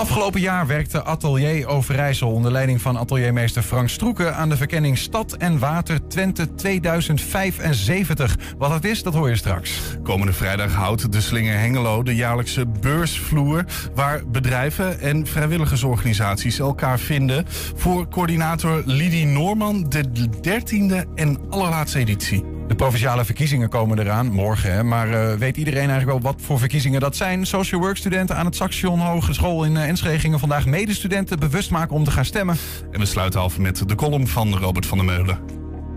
Afgelopen jaar werkte Atelier Overijssel onder leiding van ateliermeester Frank Stroeken aan de verkenning Stad en Water Twente 2075. Wat het is, dat hoor je straks. Komende vrijdag houdt de Slinger Hengelo de jaarlijkse beursvloer waar bedrijven en vrijwilligersorganisaties elkaar vinden voor coördinator Lidie Noorman de dertiende en allerlaatste editie. De provinciale verkiezingen komen eraan, morgen. Hè? Maar uh, weet iedereen eigenlijk wel wat voor verkiezingen dat zijn? Social work studenten aan het Saxion Hogeschool in uh, Enschede gingen vandaag medestudenten bewust maken om te gaan stemmen. En we sluiten af met de column van Robert van der Meulen.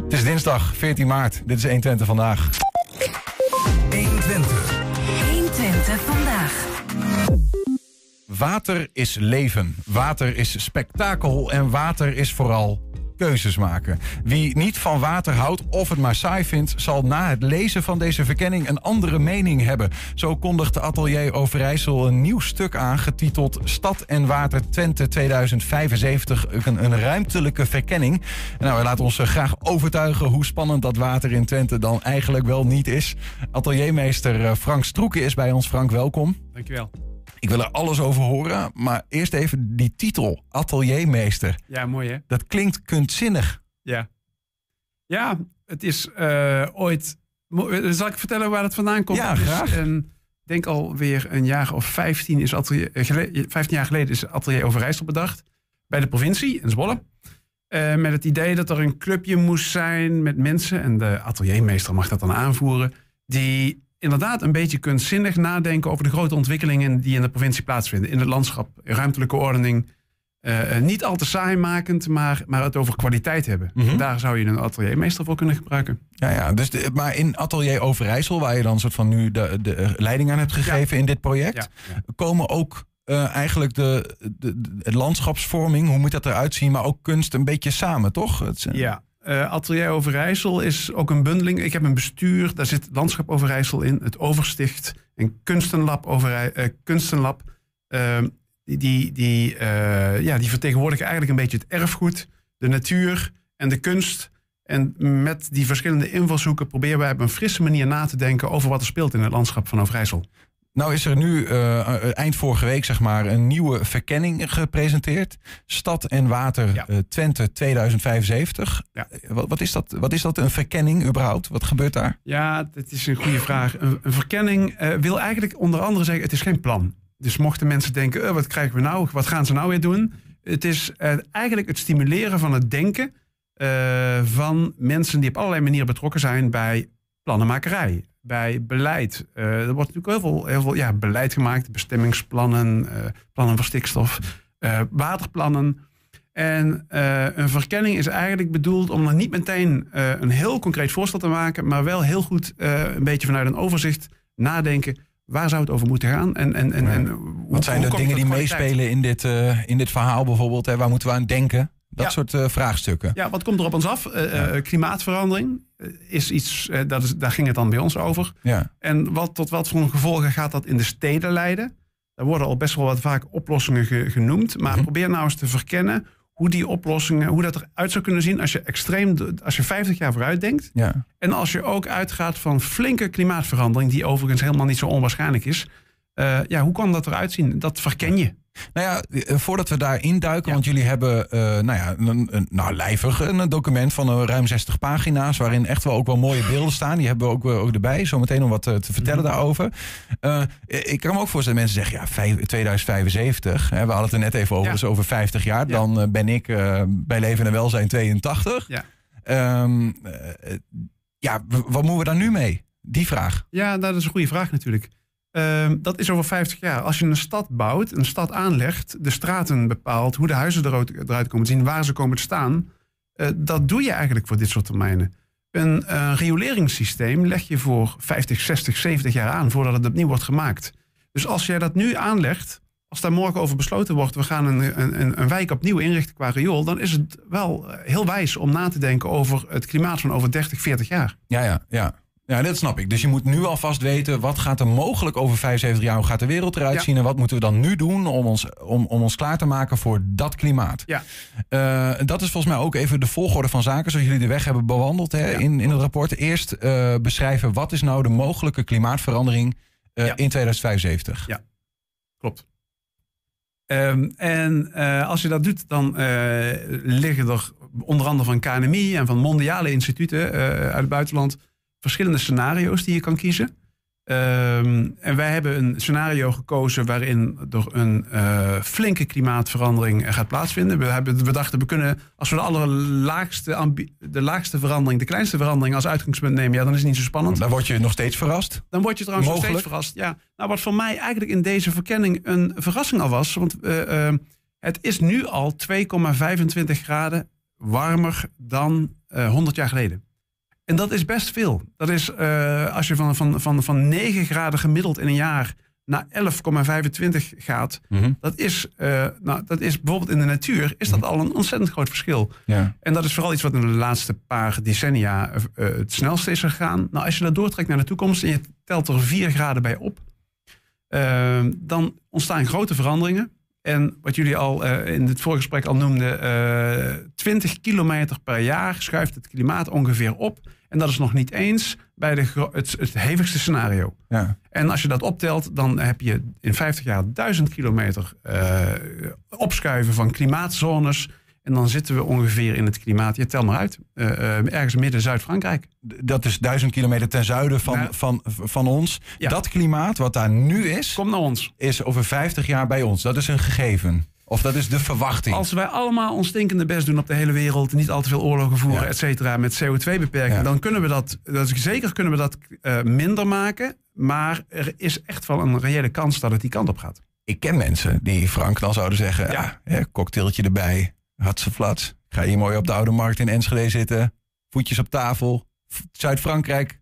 Het is dinsdag 14 maart. Dit is 120 vandaag. 120. 120 vandaag. Water is leven. Water is spektakel. En water is vooral keuzes maken. Wie niet van water houdt of het maar saai vindt, zal na het lezen van deze verkenning een andere mening hebben. Zo kondigt Atelier Overijssel een nieuw stuk aan, getiteld Stad en Water Twente 2075, een, een ruimtelijke verkenning. Nou, we ons eh, graag overtuigen hoe spannend dat water in Twente dan eigenlijk wel niet is. Ateliermeester eh, Frank Stroeken is bij ons. Frank, welkom. Dankjewel. Ik wil er alles over horen, maar eerst even die titel, ateliermeester. Ja, mooi hè? Dat klinkt kunstzinnig. Ja. Ja, het is uh, ooit... Zal ik vertellen waar het vandaan komt? Ja, graag. En ik denk alweer een jaar of 15, is atelier, 15 eh, jaar geleden is Atelier Overijssel bedacht. Bij de provincie in Zwolle. Uh, met het idee dat er een clubje moest zijn met mensen, en de ateliermeester mag dat dan aanvoeren, die inderdaad een beetje kunstzinnig nadenken over de grote ontwikkelingen die in de provincie plaatsvinden. In het landschap, ruimtelijke ordening. Uh, niet al te saaimakend, maar, maar het over kwaliteit hebben. Mhm. Daar zou je een ateliermeester voor kunnen gebruiken. Ja, ja dus maar in Atelier Overijssel, waar je dan soort van nu de, de leiding aan hebt gegeven in dit project, komen ook uh, eigenlijk de, de, de, landschapsvorming, hoe moet dat eruit zien, maar ook kunst een beetje samen, toch? Het, ja, uh, Atelier Overijssel is ook een bundeling. Ik heb een bestuur, daar zit Landschap Overijssel in, het Oversticht en Kunstenlab. Overij, uh, die, die, uh, ja, die vertegenwoordigen eigenlijk een beetje het erfgoed, de natuur en de kunst. En met die verschillende invalshoeken proberen wij op een frisse manier na te denken over wat er speelt in het landschap van Overijssel. Nou is er nu uh, eind vorige week zeg maar een nieuwe verkenning gepresenteerd. Stad en Water ja. uh, Twente 2075. Ja. Wat, wat, is dat, wat is dat een verkenning überhaupt? Wat gebeurt daar? Ja, dat is een goede vraag. Een, een verkenning wil eigenlijk onder andere zeggen, het is geen plan. Dus mochten mensen denken, wat krijgen we nou? Wat gaan ze nou weer doen? Het is eigenlijk het stimuleren van het denken van mensen die op allerlei manieren betrokken zijn bij plannenmakerij bij beleid. Uh, er wordt natuurlijk heel veel, heel veel ja, beleid gemaakt, bestemmingsplannen, uh, plannen voor stikstof, uh, waterplannen. En een verkenning is eigenlijk bedoeld om dan niet meteen een heel concreet voorstel te maken, maar wel heel goed een beetje vanuit een overzicht nadenken. Waar zou het over moeten gaan? En, en, en, en Wat zijn de dingen die meespelen in dit, in dit verhaal bijvoorbeeld? Hè? Waar moeten we aan denken? Dat soort uh, vraagstukken. Ja, wat komt er op ons af? Uh, klimaatverandering is iets, dat is, daar ging het dan bij ons over. Ja. En wat, tot wat voor gevolgen gaat dat in de steden leiden? Daar worden al best wel wat vaak oplossingen genoemd. Maar mhm. probeer nou eens te verkennen hoe die oplossingen, hoe dat eruit zou kunnen zien als je extreem, als je 50 jaar vooruit denkt. Ja. En als je ook uitgaat van flinke klimaatverandering, die overigens helemaal niet zo onwaarschijnlijk is. ja, hoe kan dat eruit zien? Dat verken je. Nou ja, eh, voordat we daar induiken, want jullie hebben uh, nou ja, een, een, nou, lijvig een document van uh, ruim 60 pagina's, waarin echt wel ook wel mooie beelden staan. Die hebben we ook, ook erbij, zometeen om wat te, te vertellen mhm. daarover. ik kan me ook voorstellen dat mensen zeggen, ja, 2075, hè, we hadden het er net even over, dus over 50 jaar, dan ben ik bij Leven en Welzijn 82. Ja, um, ja wat moeten we daar nu mee? Die vraag. Ja, dat is een goede vraag natuurlijk. Uh, dat is over 50 jaar. Als je een stad bouwt, een stad aanlegt, de straten bepaalt, hoe de huizen eruit, komen te zien, waar ze komen te staan. Uh, dat doe je eigenlijk voor dit soort termijnen. Een uh, rioleringssysteem leg je voor 50, 60, 70 jaar aan voordat het opnieuw wordt gemaakt. Dus als jij dat nu aanlegt, als daar morgen over besloten wordt, we gaan een, een, een wijk opnieuw inrichten qua riool, dan is het wel heel wijs om na te denken over het klimaat van over 30, 40 jaar. Ja, ja, ja. Ja, dat snap ik. Dus je moet nu alvast weten, wat gaat er mogelijk over 75 jaar, hoe gaat de wereld eruit zien en wat moeten we dan nu doen om ons, om, om ons klaar te maken voor dat klimaat. Ja. Uh, dat is volgens mij ook even de volgorde van zaken, zoals jullie de weg hebben bewandeld hè, in, in het rapport. Eerst uh, beschrijven, wat is nou de mogelijke klimaatverandering uh, in 2075? Ja, klopt. Ehm, en eh, als je dat doet, dan eh, liggen er onder andere van KNMI en van mondiale instituten eh, uit het buitenland verschillende scenario's die je kan kiezen. Ehm, en wij hebben een scenario gekozen waarin er een eh, flinke klimaatverandering eh, gaat plaatsvinden. We, hebben, we dachten, we kunnen, als we de allerlaagste, de laagste verandering, de kleinste verandering als uitgangspunt nemen, ja, dan is het niet zo spannend. Dan word je nog steeds verrast. Dan word je trouwens nog steeds verrast. Ja. Nou, wat voor mij eigenlijk in deze verkenning een verrassing al was. Want eh, eh, het is nu al 2,25 graden warmer dan eh 100 jaar geleden. En dat is best veel. Dat is eh, als je van, van, van, van 9 graden gemiddeld in een jaar naar 11,25 gaat. Dat is, eh, nou, dat is bijvoorbeeld in de natuur is dat al een ontzettend groot verschil. Ja. En dat is vooral iets wat in de laatste paar decennia eh, het snelste is gegaan. Nou, als je dat doortrekt naar de toekomst en je telt er 4 graden bij op, dan ontstaan grote veranderingen. En wat jullie al eh, in het voorgesprek al noemden, eh 20 kilometer per jaar schuift het klimaat ongeveer op. En dat is nog niet eens bij de, het hevigste scenario. Ja. En als je dat optelt, dan heb je in 50 jaar 1000 kilometer eh, opschuiven van klimaatzones. En dan zitten we ongeveer in het klimaat, je tel maar uit, eh, eh, ergens midden Zuid-Frankrijk. Dat is duizend kilometer ten zuiden van, Nou, van, van ons. Ja. Dat klimaat wat daar nu is, Kom naar ons. is over 50 jaar bij ons. Dat is een gegeven. Of dat is de verwachting. Als wij allemaal ons stinkende best doen op de hele wereld, niet al te veel oorlogen voeren, Ja. et cetera, met CO2 beperken, Ja. dan kunnen we dat, dat is zeker kunnen we dat eh, minder maken. Maar er is echt wel een reële kans dat het die kant op gaat. Ik ken mensen die Frank dan zouden zeggen... Ja. Hè, cocktailtje erbij, hatseflats. Ik ga hier mooi op de Oude Markt in Enschede zitten. Voetjes op tafel. Zuid-Frankrijk.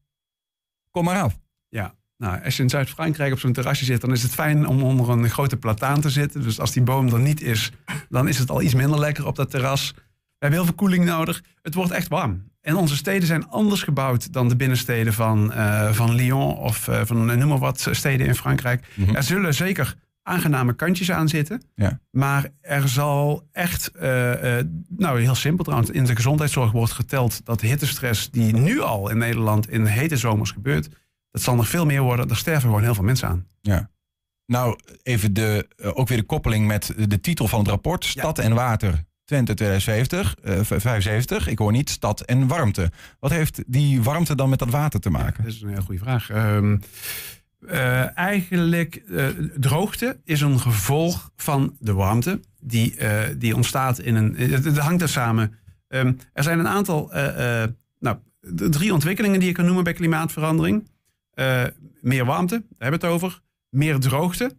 Kom maar af. Ja, nou, als je in Zuid-Frankrijk op zo'n terrasje zit, dan is het fijn om onder een grote plataan te zitten. Dus als die boom er niet is, dan is het al iets minder lekker op dat terras. We hebben heel veel koeling nodig. Het wordt echt warm. En onze steden zijn anders gebouwd dan de binnensteden van, eh, van Lyon of eh, van eh, noem maar wat steden in Frankrijk. Er zullen zeker aangename kantjes aan zitten. Ja. Maar er zal echt, eh, nou heel simpel trouwens, in de gezondheidszorg wordt geteld dat hittestress die nu al in Nederland in hete zomers gebeurt, dat zal nog veel meer worden. Er sterven gewoon heel veel mensen aan. Ja. Nou, even de, eh, ook weer de koppeling met de titel van het rapport. Stad en water Twente 2070, eh, v- 75. Ik hoor niet stad en warmte. Wat heeft die warmte dan met dat water te maken? Dat is een hele goede vraag. Ehm, eh, eigenlijk, eh, droogte is een gevolg van de warmte die, eh, die ontstaat in een. Het, hangt er samen. Ehm, er zijn een aantal, nou, drie ontwikkelingen die je kan noemen bij klimaatverandering. Meer warmte, daar hebben we het over. Meer droogte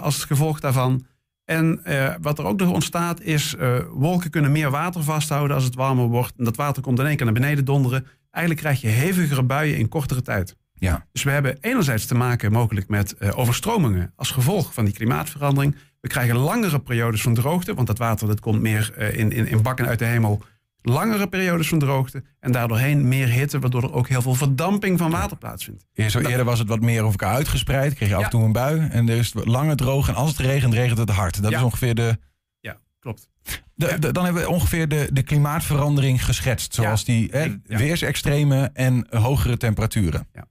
als het gevolg daarvan. En wat er ook nog ontstaat is, wolken kunnen meer water vasthouden als het warmer wordt. En dat water komt in één keer naar beneden donderen. Eigenlijk krijg je hevigere buien in kortere tijd. Ja. Dus we hebben enerzijds te maken mogelijk met eh, overstromingen als gevolg van die klimaatverandering. We krijgen langere periodes van droogte, want dat water dat komt meer eh, in, in, in bakken uit de hemel. Langere periodes van droogte en daardoorheen meer hitte, waardoor er ook heel veel verdamping van water plaatsvindt. Eerst, eerder was het wat meer over elkaar uitgespreid. Kreeg je af en toe een bui. En er is het langer droog. En als het regent, regent het hard. Dat Ja. is ongeveer de, Ja, klopt. de, de- Dan hebben we ongeveer de, de klimaatverandering geschetst. Zoals die hè, weersextremen en hogere temperaturen. Ja.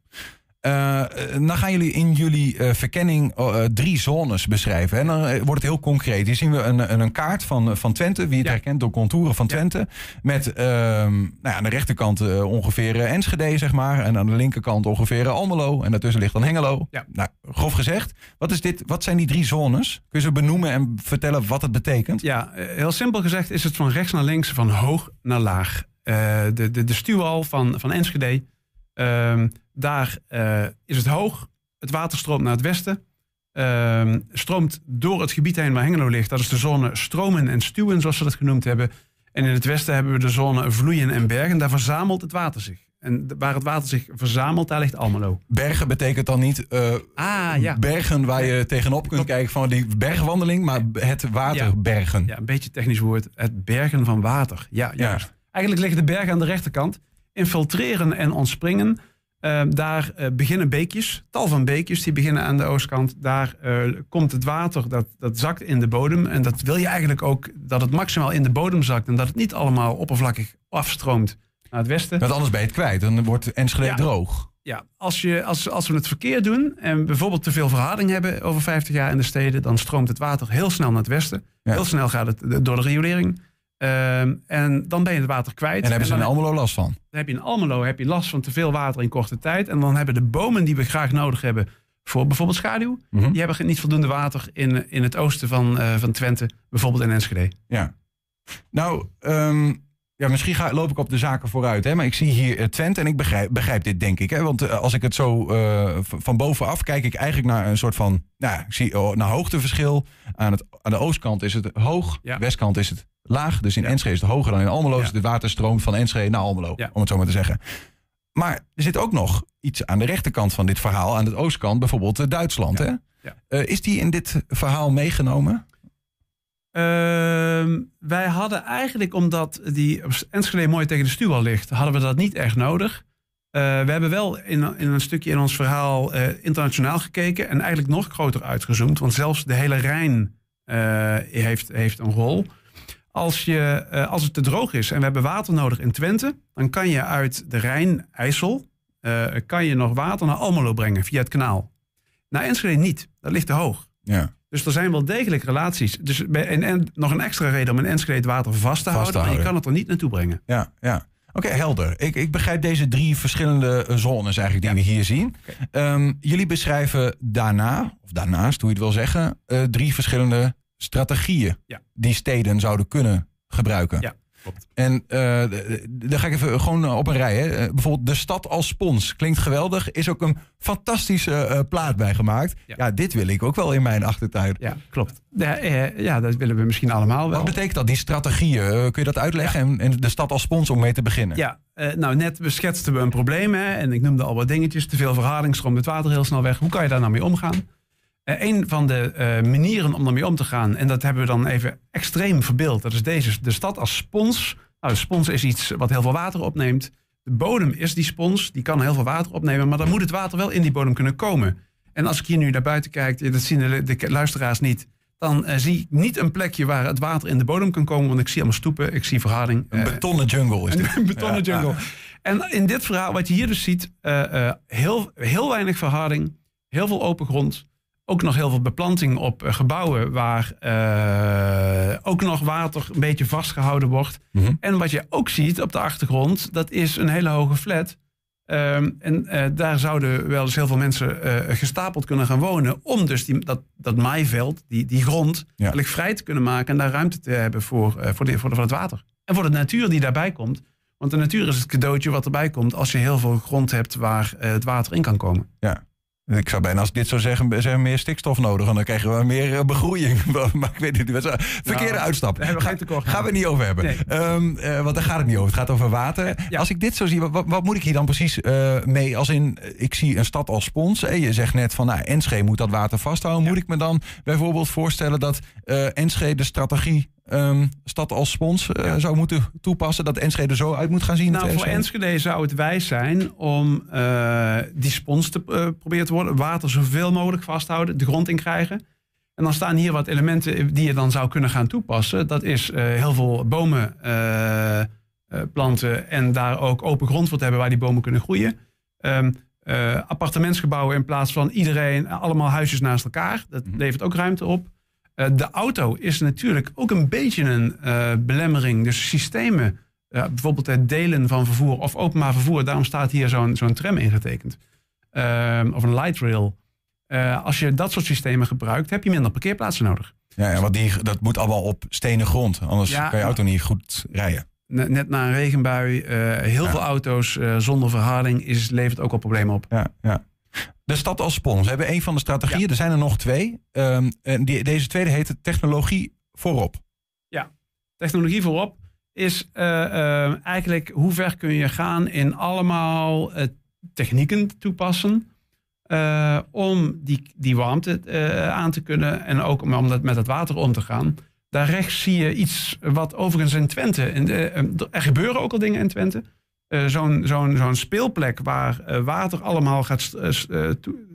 Eh, dan gaan jullie in jullie eh, verkenning eh, drie zones beschrijven. En dan wordt het heel concreet. Hier zien we een, een, kaart van, van Twente. Wie het Ja. herkent door contouren van Ja. Twente. Met ehm, nou ja, aan de rechterkant ongeveer Enschede, zeg maar. En aan de linkerkant ongeveer Almelo. En daartussen ligt dan Hengelo. Ja. Nou, grof gezegd. Wat, is dit, wat zijn die drie zones? Kun je ze benoemen en vertellen wat het betekent? Ja, heel simpel gezegd is het van rechts naar links, van hoog naar laag. De, de, de stuwal van, van Enschede, ehm, daar eh, is het hoog. Het water stroomt naar het westen. Ehm, stroomt door het gebied heen waar Hengelo ligt. Dat is de zone stromen en stuwen, zoals ze dat genoemd hebben. En in het westen hebben we de zone vloeien en bergen. Daar verzamelt het water zich. En waar het water zich verzamelt, daar ligt Almelo. Bergen betekent dan niet eh, Ah, bergen waar je tegenop kunt kijken van die bergwandeling, maar het water Ja. bergen. Ja, een beetje technisch woord. Het bergen van water. Ja, Ja. juist. Eigenlijk liggen de bergen aan de rechterkant. Infiltreren en ontspringen. Eh, daar eh, beginnen beekjes, tal van beekjes, die beginnen aan de oostkant. Daar eh, komt het water, dat, dat zakt in de bodem. En dat wil je eigenlijk ook, dat het maximaal in de bodem zakt. En dat het niet allemaal oppervlakkig afstroomt naar het westen. Want anders ben je het kwijt. Dan wordt Enschede Ja. droog. Ja, als, je, als, als we het verkeer doen en bijvoorbeeld te veel verharding hebben over 50 jaar in de steden, dan stroomt het water heel snel naar het westen. Ja. Heel snel gaat het door de riolering. Ehm, en dan ben je het water kwijt. En hebben ze in Almelo last van. dan heb je in Almelo heb je last van te veel water in korte tijd. En dan hebben de bomen die we graag nodig hebben voor bijvoorbeeld schaduw, Mhm. die hebben niet voldoende water in, in het oosten van, eh, van Twente, bijvoorbeeld in Enschede. Ja. Nou, ehm, ja, misschien ga, loop ik op de zaken vooruit. Hè? Maar ik zie hier eh, Twente en ik begrijp, begrijp dit, denk ik. Hè? Want eh, als ik het zo van bovenaf kijk, ik eigenlijk naar een soort van... Nou, ik zie oh, naar hoogteverschil. Aan, het, aan de oostkant is het hoog, Ja. westkant is het laag. Dus in. Enschede is het hoger dan in Almelo. Dus de water stroomt van Enschede naar Almelo, om het zo maar te zeggen. Maar er zit ook nog iets aan de rechterkant van dit verhaal. Aan de oostkant, bijvoorbeeld eh, Duitsland. Hè? Eh, is die in dit verhaal meegenomen? Ehm, wij hadden eigenlijk, omdat die Enschede mooi tegen de stuwal ligt, hadden we dat niet echt nodig. Eh, we hebben wel in, in een stukje in ons verhaal internationaal gekeken en eigenlijk nog groter uitgezoomd, want zelfs de hele Rijn heeft, heeft een rol. Als, je, eh, als het te droog is en we hebben water nodig in Twente, dan kan je uit de Rijn, IJssel, eh, kan je nog water naar Almelo brengen via het kanaal. Naar Enschede niet, dat ligt te hoog. Ja. Dus er zijn wel degelijk relaties. Dus bij, en, en nog een extra reden om in Enschede het water vast te te houden. Maar je kan het er niet naartoe brengen. Ja, ja. Oké, helder. Ik, ik begrijp deze drie verschillende eh, zones eigenlijk die we hier zien. Ehm, jullie beschrijven daarna, of daarnaast, hoe je het wil zeggen, drie verschillende strategieën Ja. die steden zouden kunnen gebruiken. Ja, klopt. En eh, daar ga ik even gewoon eh, op een rij. Hè. Eh, bijvoorbeeld de stad als spons. Klinkt geweldig. Is ook een fantastische plaat bij gemaakt. Ja. Ja. dit wil ik ook wel in mijn achtertuin. Ja, klopt. Ja, ja, dat willen we misschien allemaal wel. Wat betekent dat, die strategieën? Kun je dat uitleggen? En, en de stad als spons om mee te beginnen? Ja, nou net beschetsten we een probleem. Hè, en ik noemde al wat dingetjes. Te veel verharding, stroomt het water heel snel weg. Hoe kan je daar nou mee omgaan? Eh, een van de eh, manieren om daarmee om te gaan, en dat hebben we dan even extreem verbeeld. Dat is deze, de stad als spons. Nou, de spons is iets wat heel veel water opneemt. De bodem is die spons, die kan heel veel water opnemen, maar dan moet het water wel in die bodem kunnen komen. En als ik hier nu naar buiten kijk, dat zien de, de luisteraars niet, dan eh, zie ik niet een plekje waar het water in de bodem kan komen, want ik zie allemaal stoepen, ik zie verharding. Een Eh, betonnen jungle is dit. een betonnen Ja, jungle. En in dit verhaal, wat je hier dus ziet, eh, eh, heel, heel weinig verharding, heel veel open grond. Ook nog heel veel beplanting op eh, gebouwen waar eh, ook nog water een beetje vastgehouden wordt. Mhm. En wat je ook ziet op de achtergrond, dat is een hele hoge flat. Ehm, en eh, daar zouden wel eens heel veel mensen gestapeld kunnen gaan wonen. Om dus die, dat, dat maaiveld, die, die grond, eigenlijk vrij te kunnen maken. En daar ruimte te hebben voor, voor, de, voor, de, voor het water. En voor de natuur die daarbij komt. Want de natuur is het cadeautje wat erbij komt als je heel veel grond hebt waar het water in kan komen. Ja. Ik zou bijna als ik dit zou zeggen, zeggen meer stikstof nodig. En dan krijgen we meer eh, begroeiing. maar ik weet het niet. Verkeerde Nou, uitstap. daar hebben we geen tekort aan. Gaan we het niet over hebben. Nee. Ehm, eh, want daar gaat het niet over. Het gaat over water. Ja. Als ik dit zo zie, wat, wat moet ik hier dan precies eh, mee? Als in, ik zie een stad als spons. Eh, je zegt net van, nou, Enschede moet dat water vasthouden. Moet ik me dan bijvoorbeeld voorstellen dat eh Enschede de strategie ehm, stad als spons eh, zou moeten toepassen? Dat Enschede zo uit moet gaan zien? Nou, voor 2007? Enschede zou het wijs zijn om eh, die spons te eh, proberen te worden. Water zoveel mogelijk vasthouden, de grond in krijgen. En dan staan hier wat elementen die je dan zou kunnen gaan toepassen. Dat is heel veel bomen planten en daar ook open grond voor te hebben waar die bomen kunnen groeien. Ehm, eh, appartementsgebouwen in plaats van iedereen, allemaal huisjes naast elkaar. Dat Mhm. levert ook ruimte op. Eh, de auto is natuurlijk ook een beetje een eh, belemmering. Dus systemen ja, bijvoorbeeld het delen van vervoer of openbaar vervoer. Daarom staat hier zo'n zo'n tram ingetekend. Ehm, of een light rail. Eh, als je dat soort systemen gebruikt, heb je minder parkeerplaatsen nodig. Ja, ja, want die, dat moet allemaal op stenen grond. Anders Ja, kan je auto niet goed rijden. Net net na een regenbui, eh, heel Ja. veel auto's eh, zonder verharding is, levert ook al problemen op. Ja, ja. De stad als spons. We hebben een van de strategieën. Er zijn er nog twee. Ehm, en die, deze tweede heet technologie voorop. Technologie voorop is eh, eh, eigenlijk hoe ver kun je gaan in allemaal eh, technieken toepassen. om die, die warmte aan te kunnen en ook om, om dat, met het water om te gaan. Daar rechts zie je iets wat overigens in Twente, in de, er gebeuren ook al dingen in Twente. Eh, Zo'n zo'n zo'n speelplek waar eh, water allemaal gaat eh,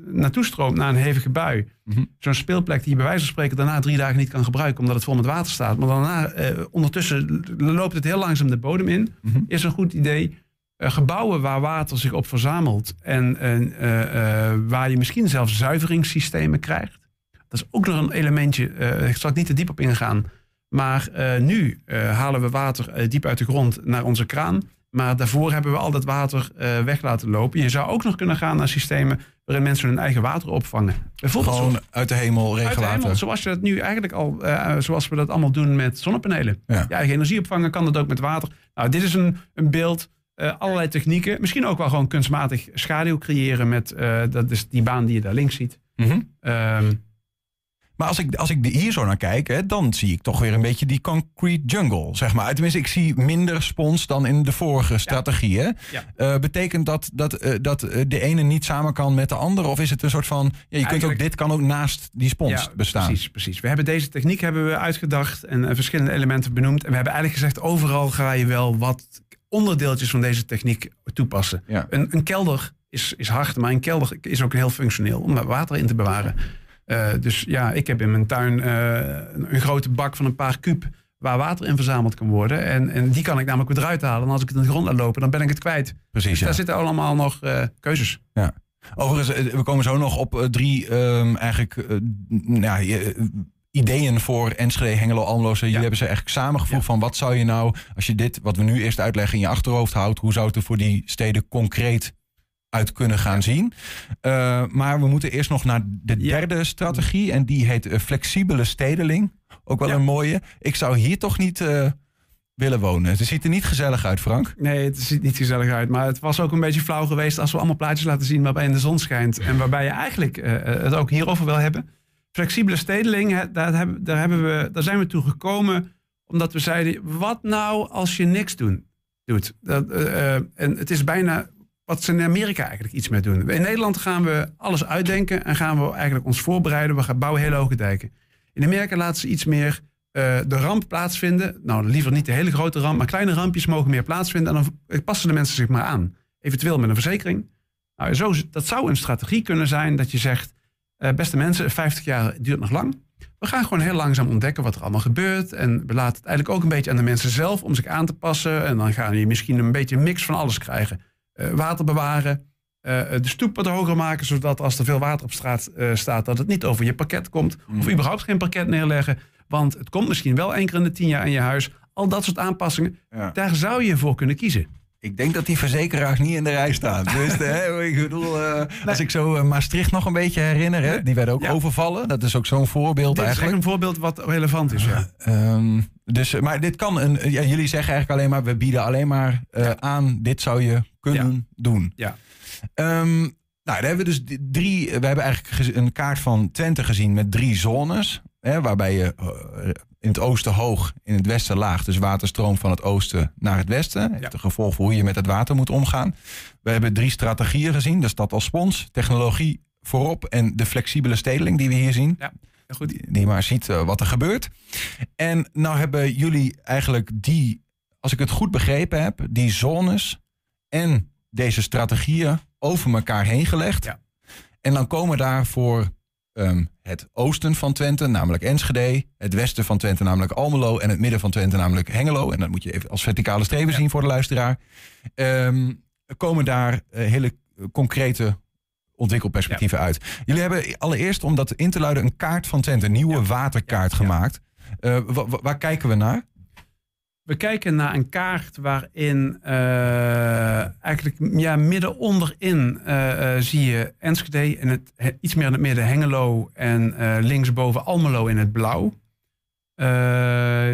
naartoe stroomt na een hevige bui. Mhm. Zo'n speelplek die je bij wijze van spreken daarna drie dagen niet kan gebruiken omdat het vol met water staat. Maar daarna, ondertussen loopt het heel langzaam de bodem in. Mhm. Is een goed idee gebouwen waar water zich op verzamelt en waar je misschien zelfs zuiveringssystemen krijgt. Dat is ook nog een elementje, ik zal ik niet te diep op ingaan. Maar nu halen we water diep uit de grond naar onze kraan. Maar daarvoor hebben we al dat water eh, weg laten lopen. Je zou ook nog kunnen gaan naar systemen waarin mensen hun eigen water opvangen. Bijvoorbeeld Gewoon uit de hemel regenwater. zoals je dat nu eigenlijk al, eh, zoals we dat allemaal doen met zonnepanelen. Ja. Je eigen energie opvangen kan dat ook met water. Nou, dit is een, een beeld, eh, allerlei technieken. Misschien ook wel gewoon kunstmatig schaduw creëren met, dat is die baan die je daar links ziet. Ehm, Maar als ik, als ik hier zo naar kijk, hè, dan zie ik toch weer een beetje die concrete jungle. Zeg maar. Tenminste, ik zie minder spons dan in de vorige? Ja. Eh, betekent dat dat, eh, dat eh, de ene niet samen kan met de andere? Of is het een soort van. Ja, je kunt ook, dit kan ook naast die spons ja, bestaan. Precies, precies. We hebben deze techniek hebben we uitgedacht en verschillende elementen benoemd. En we hebben eigenlijk gezegd, overal ga je wel wat onderdeeltjes van deze techniek toepassen. Een, een kelder is, is hard, maar een kelder is ook heel functioneel om water in te bewaren. Eh, dus ja, ik heb in mijn tuin eh, een, grote bak van een paar kuub waar water in verzameld kan worden. En, en die kan ik namelijk weer eruit halen. En als ik het in de grond laat lopen, dan ben ik het kwijt. Precies. Dus Ja. daar zitten allemaal nog eh, keuzes. Overigens, eh, we komen zo nog op drie ehm, eigenlijk, ja, ideeën voor Enschede, Hengelo, Almelo. Jullie Ja. hebben ze eigenlijk samengevoegd Ja. van wat zou je nou, als je dit, wat we nu eerst uitleggen, in je achterhoofd houdt, hoe zou het er voor die steden concreet uit kunnen gaan zien. Eh, maar we moeten eerst nog naar de derde strategie en die heet eh, flexibele stedeling. Ook wel een mooie. Ik zou hier toch niet eh, willen wonen. Het ziet er niet gezellig uit, Frank. Nee, het ziet niet gezellig uit. Maar het was ook een beetje flauw geweest als we allemaal plaatjes laten zien waarbij in de zon schijnt. En waarbij je eigenlijk het ook hierover wil hebben. Flexibele stedeling, daar, hebben, daar, hebben we, daar zijn we toe gekomen omdat we zeiden, wat nou als je niks doen, doet? Dat, en het is bijna wat ze in Amerika eigenlijk iets mee doen. In Nederland gaan we alles uitdenken en gaan we eigenlijk ons voorbereiden. We gaan bouwen hele hoge dijken. In Amerika laten ze iets meer eh, de ramp plaatsvinden. Nou, liever niet de hele grote ramp, maar kleine rampjes mogen meer plaatsvinden. En dan passen de mensen zich maar aan. Eventueel met een verzekering. Nou, zo, dat zou een strategie kunnen zijn dat je zegt... eh, beste mensen, 50 jaar duurt nog lang. We gaan gewoon heel langzaam ontdekken wat er allemaal gebeurt. En we laten het eigenlijk ook een beetje aan de mensen zelf om zich aan te passen. En dan ga je misschien een beetje een mix van alles krijgen. Eh, water bewaren, eh, de stoep wat hoger maken... zodat als er veel water op straat eh, staat... dat het niet over je parket komt. Of überhaupt geen parket neerleggen. Want het komt misschien wel één keer in de tien jaar in je huis. Al dat soort aanpassingen, Ja. daar zou je voor kunnen kiezen. Ik denk dat die verzekeraars niet in de rij staan. Dus, hè, ik bedoel, als ik zo Maastricht nog een beetje herinner, hè, die werden ook Ja. overvallen. Dat is ook zo'n voorbeeld Dit is echt eigenlijk. een voorbeeld wat relevant is. Ja. Ehm, dus, maar dit kan een. Ja, jullie zeggen eigenlijk alleen maar: we bieden alleen maar aan. Dit zou je kunnen doen. Ja. Ehm, nou, daar hebben we dus drie. We hebben eigenlijk een kaart van Twente gezien met drie zones. Hè, waarbij je eh, in het oosten hoog, in het westen laag. Dus waterstroom van het oosten naar het westen. Heeft Ja. een gevolg voor hoe je met het water moet omgaan. We hebben drie strategieën gezien: de stad als spons, technologie voorop en de flexibele stedeling die we hier zien. Ja, goed. Die, die maar ziet eh, wat er gebeurt. En nou hebben jullie eigenlijk die, als ik het goed begrepen heb, die zones en deze strategieën over elkaar heen gelegd. Ja. En dan komen daar voor ehm, het oosten van Twente, namelijk Enschede, het westen van Twente, namelijk Almelo, en het midden van Twente, namelijk Hengelo. En dat moet je even als verticale streven zien voor de luisteraar. Ehm, komen daar eh, hele concrete ontwikkelperspectieven uit. Jullie hebben allereerst, om dat in te luiden, een kaart van Twente, een nieuwe waterkaart gemaakt. Eh, wa- wa- waar kijken we naar? We kijken naar een kaart waarin eh, eigenlijk ja, midden onderin eh, eh, zie je Enschede en het, he- iets meer in het midden Hengelo en linksboven Almelo in het blauw.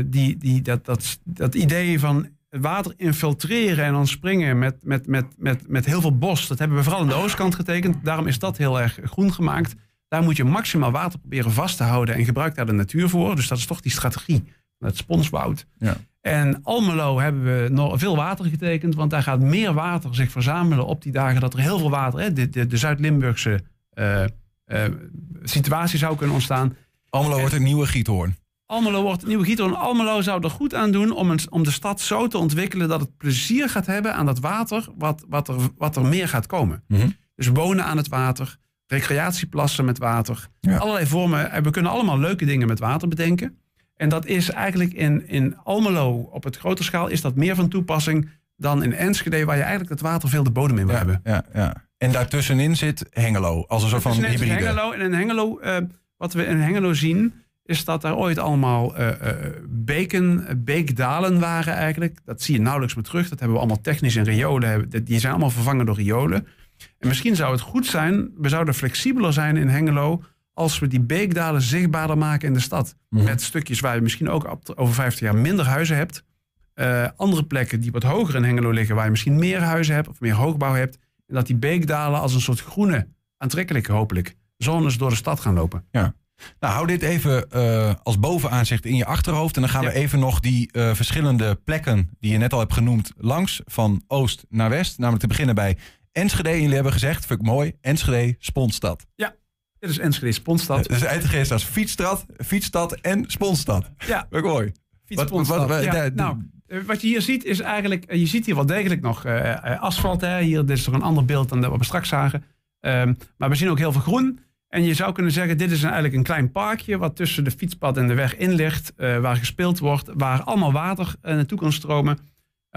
Die, die, dat, dat, idee van water infiltreren en dan springen met, met, met, met, met heel veel bos, dat hebben we vooral aan de oostkant getekend. Daarom is dat heel erg groen gemaakt. Daar moet je maximaal water proberen vast te houden en gebruik daar de natuur voor. Dus dat is toch die strategie het sponswoud. Ja. En Almelo hebben we nog veel water getekend, want daar gaat meer water zich verzamelen op die dagen dat er heel veel water, hè, de, de, de Zuid-Limburgse eh, eh, situatie zou kunnen ontstaan. Almelo wordt een nieuwe giethoorn. Almelo wordt een nieuwe Giethoorn. Almelo zou er goed aan doen om, een, om de stad zo te ontwikkelen dat het plezier gaat hebben aan dat water, wat, wat, er, wat er meer gaat komen. Mhm. Dus wonen aan het water, recreatieplassen met water, Ja. allerlei vormen. En we kunnen allemaal leuke dingen met water bedenken. En dat is eigenlijk in, in Almelo op het grote schaal is dat meer van toepassing dan in Enschede, waar je eigenlijk het water veel de bodem in wil Ja, hebben. ja, ja. En daartussenin zit Hengelo, als een soort van hybride. Hengelo. En in Hengelo, eh, wat we in Hengelo zien, is dat daar ooit allemaal eh, beken, beekdalen waren eigenlijk. Dat zie je nauwelijks meer terug. Dat hebben we allemaal technisch in riolen. Die zijn allemaal vervangen door riolen. En misschien zou het goed zijn, we zouden flexibeler zijn in Hengelo... als we die beekdalen zichtbaarder maken in de stad. Mhm. Met stukjes waar je misschien ook over 50 jaar minder huizen hebt. Eh, andere plekken die wat hoger in Hengelo liggen... waar je misschien meer huizen hebt of meer hoogbouw hebt. En dat die beekdalen als een soort groene, aantrekkelijke hopelijk... zones door de stad gaan lopen. Nou, hou dit even eh, als bovenaanzicht in je achterhoofd. En dan gaan Ja. we even nog die eh, verschillende plekken die je net al hebt genoemd langs. Van oost naar west. Namelijk te beginnen bij Enschede. En jullie hebben gezegd, vind ik mooi, Enschede, Sponsstad. Dit is Enschede Sponstad. Dus Enschede is als fietsstad, fietsstad en Sponsstad. Ja, ik mooi. wat- wat- Ja, nou, eh, wat je hier ziet is eigenlijk... eh, Je ziet hier wel degelijk nog eh, asfalt. Hè. Hier, dit is toch een ander beeld dan dat wat we straks zagen. Ehm, maar we zien ook heel veel groen. En je zou kunnen zeggen, dit is een- eigenlijk een klein parkje... wat tussen de fietspad en de weg in ligt. waar gespeeld wordt. Waar allemaal water naartoe kan stromen.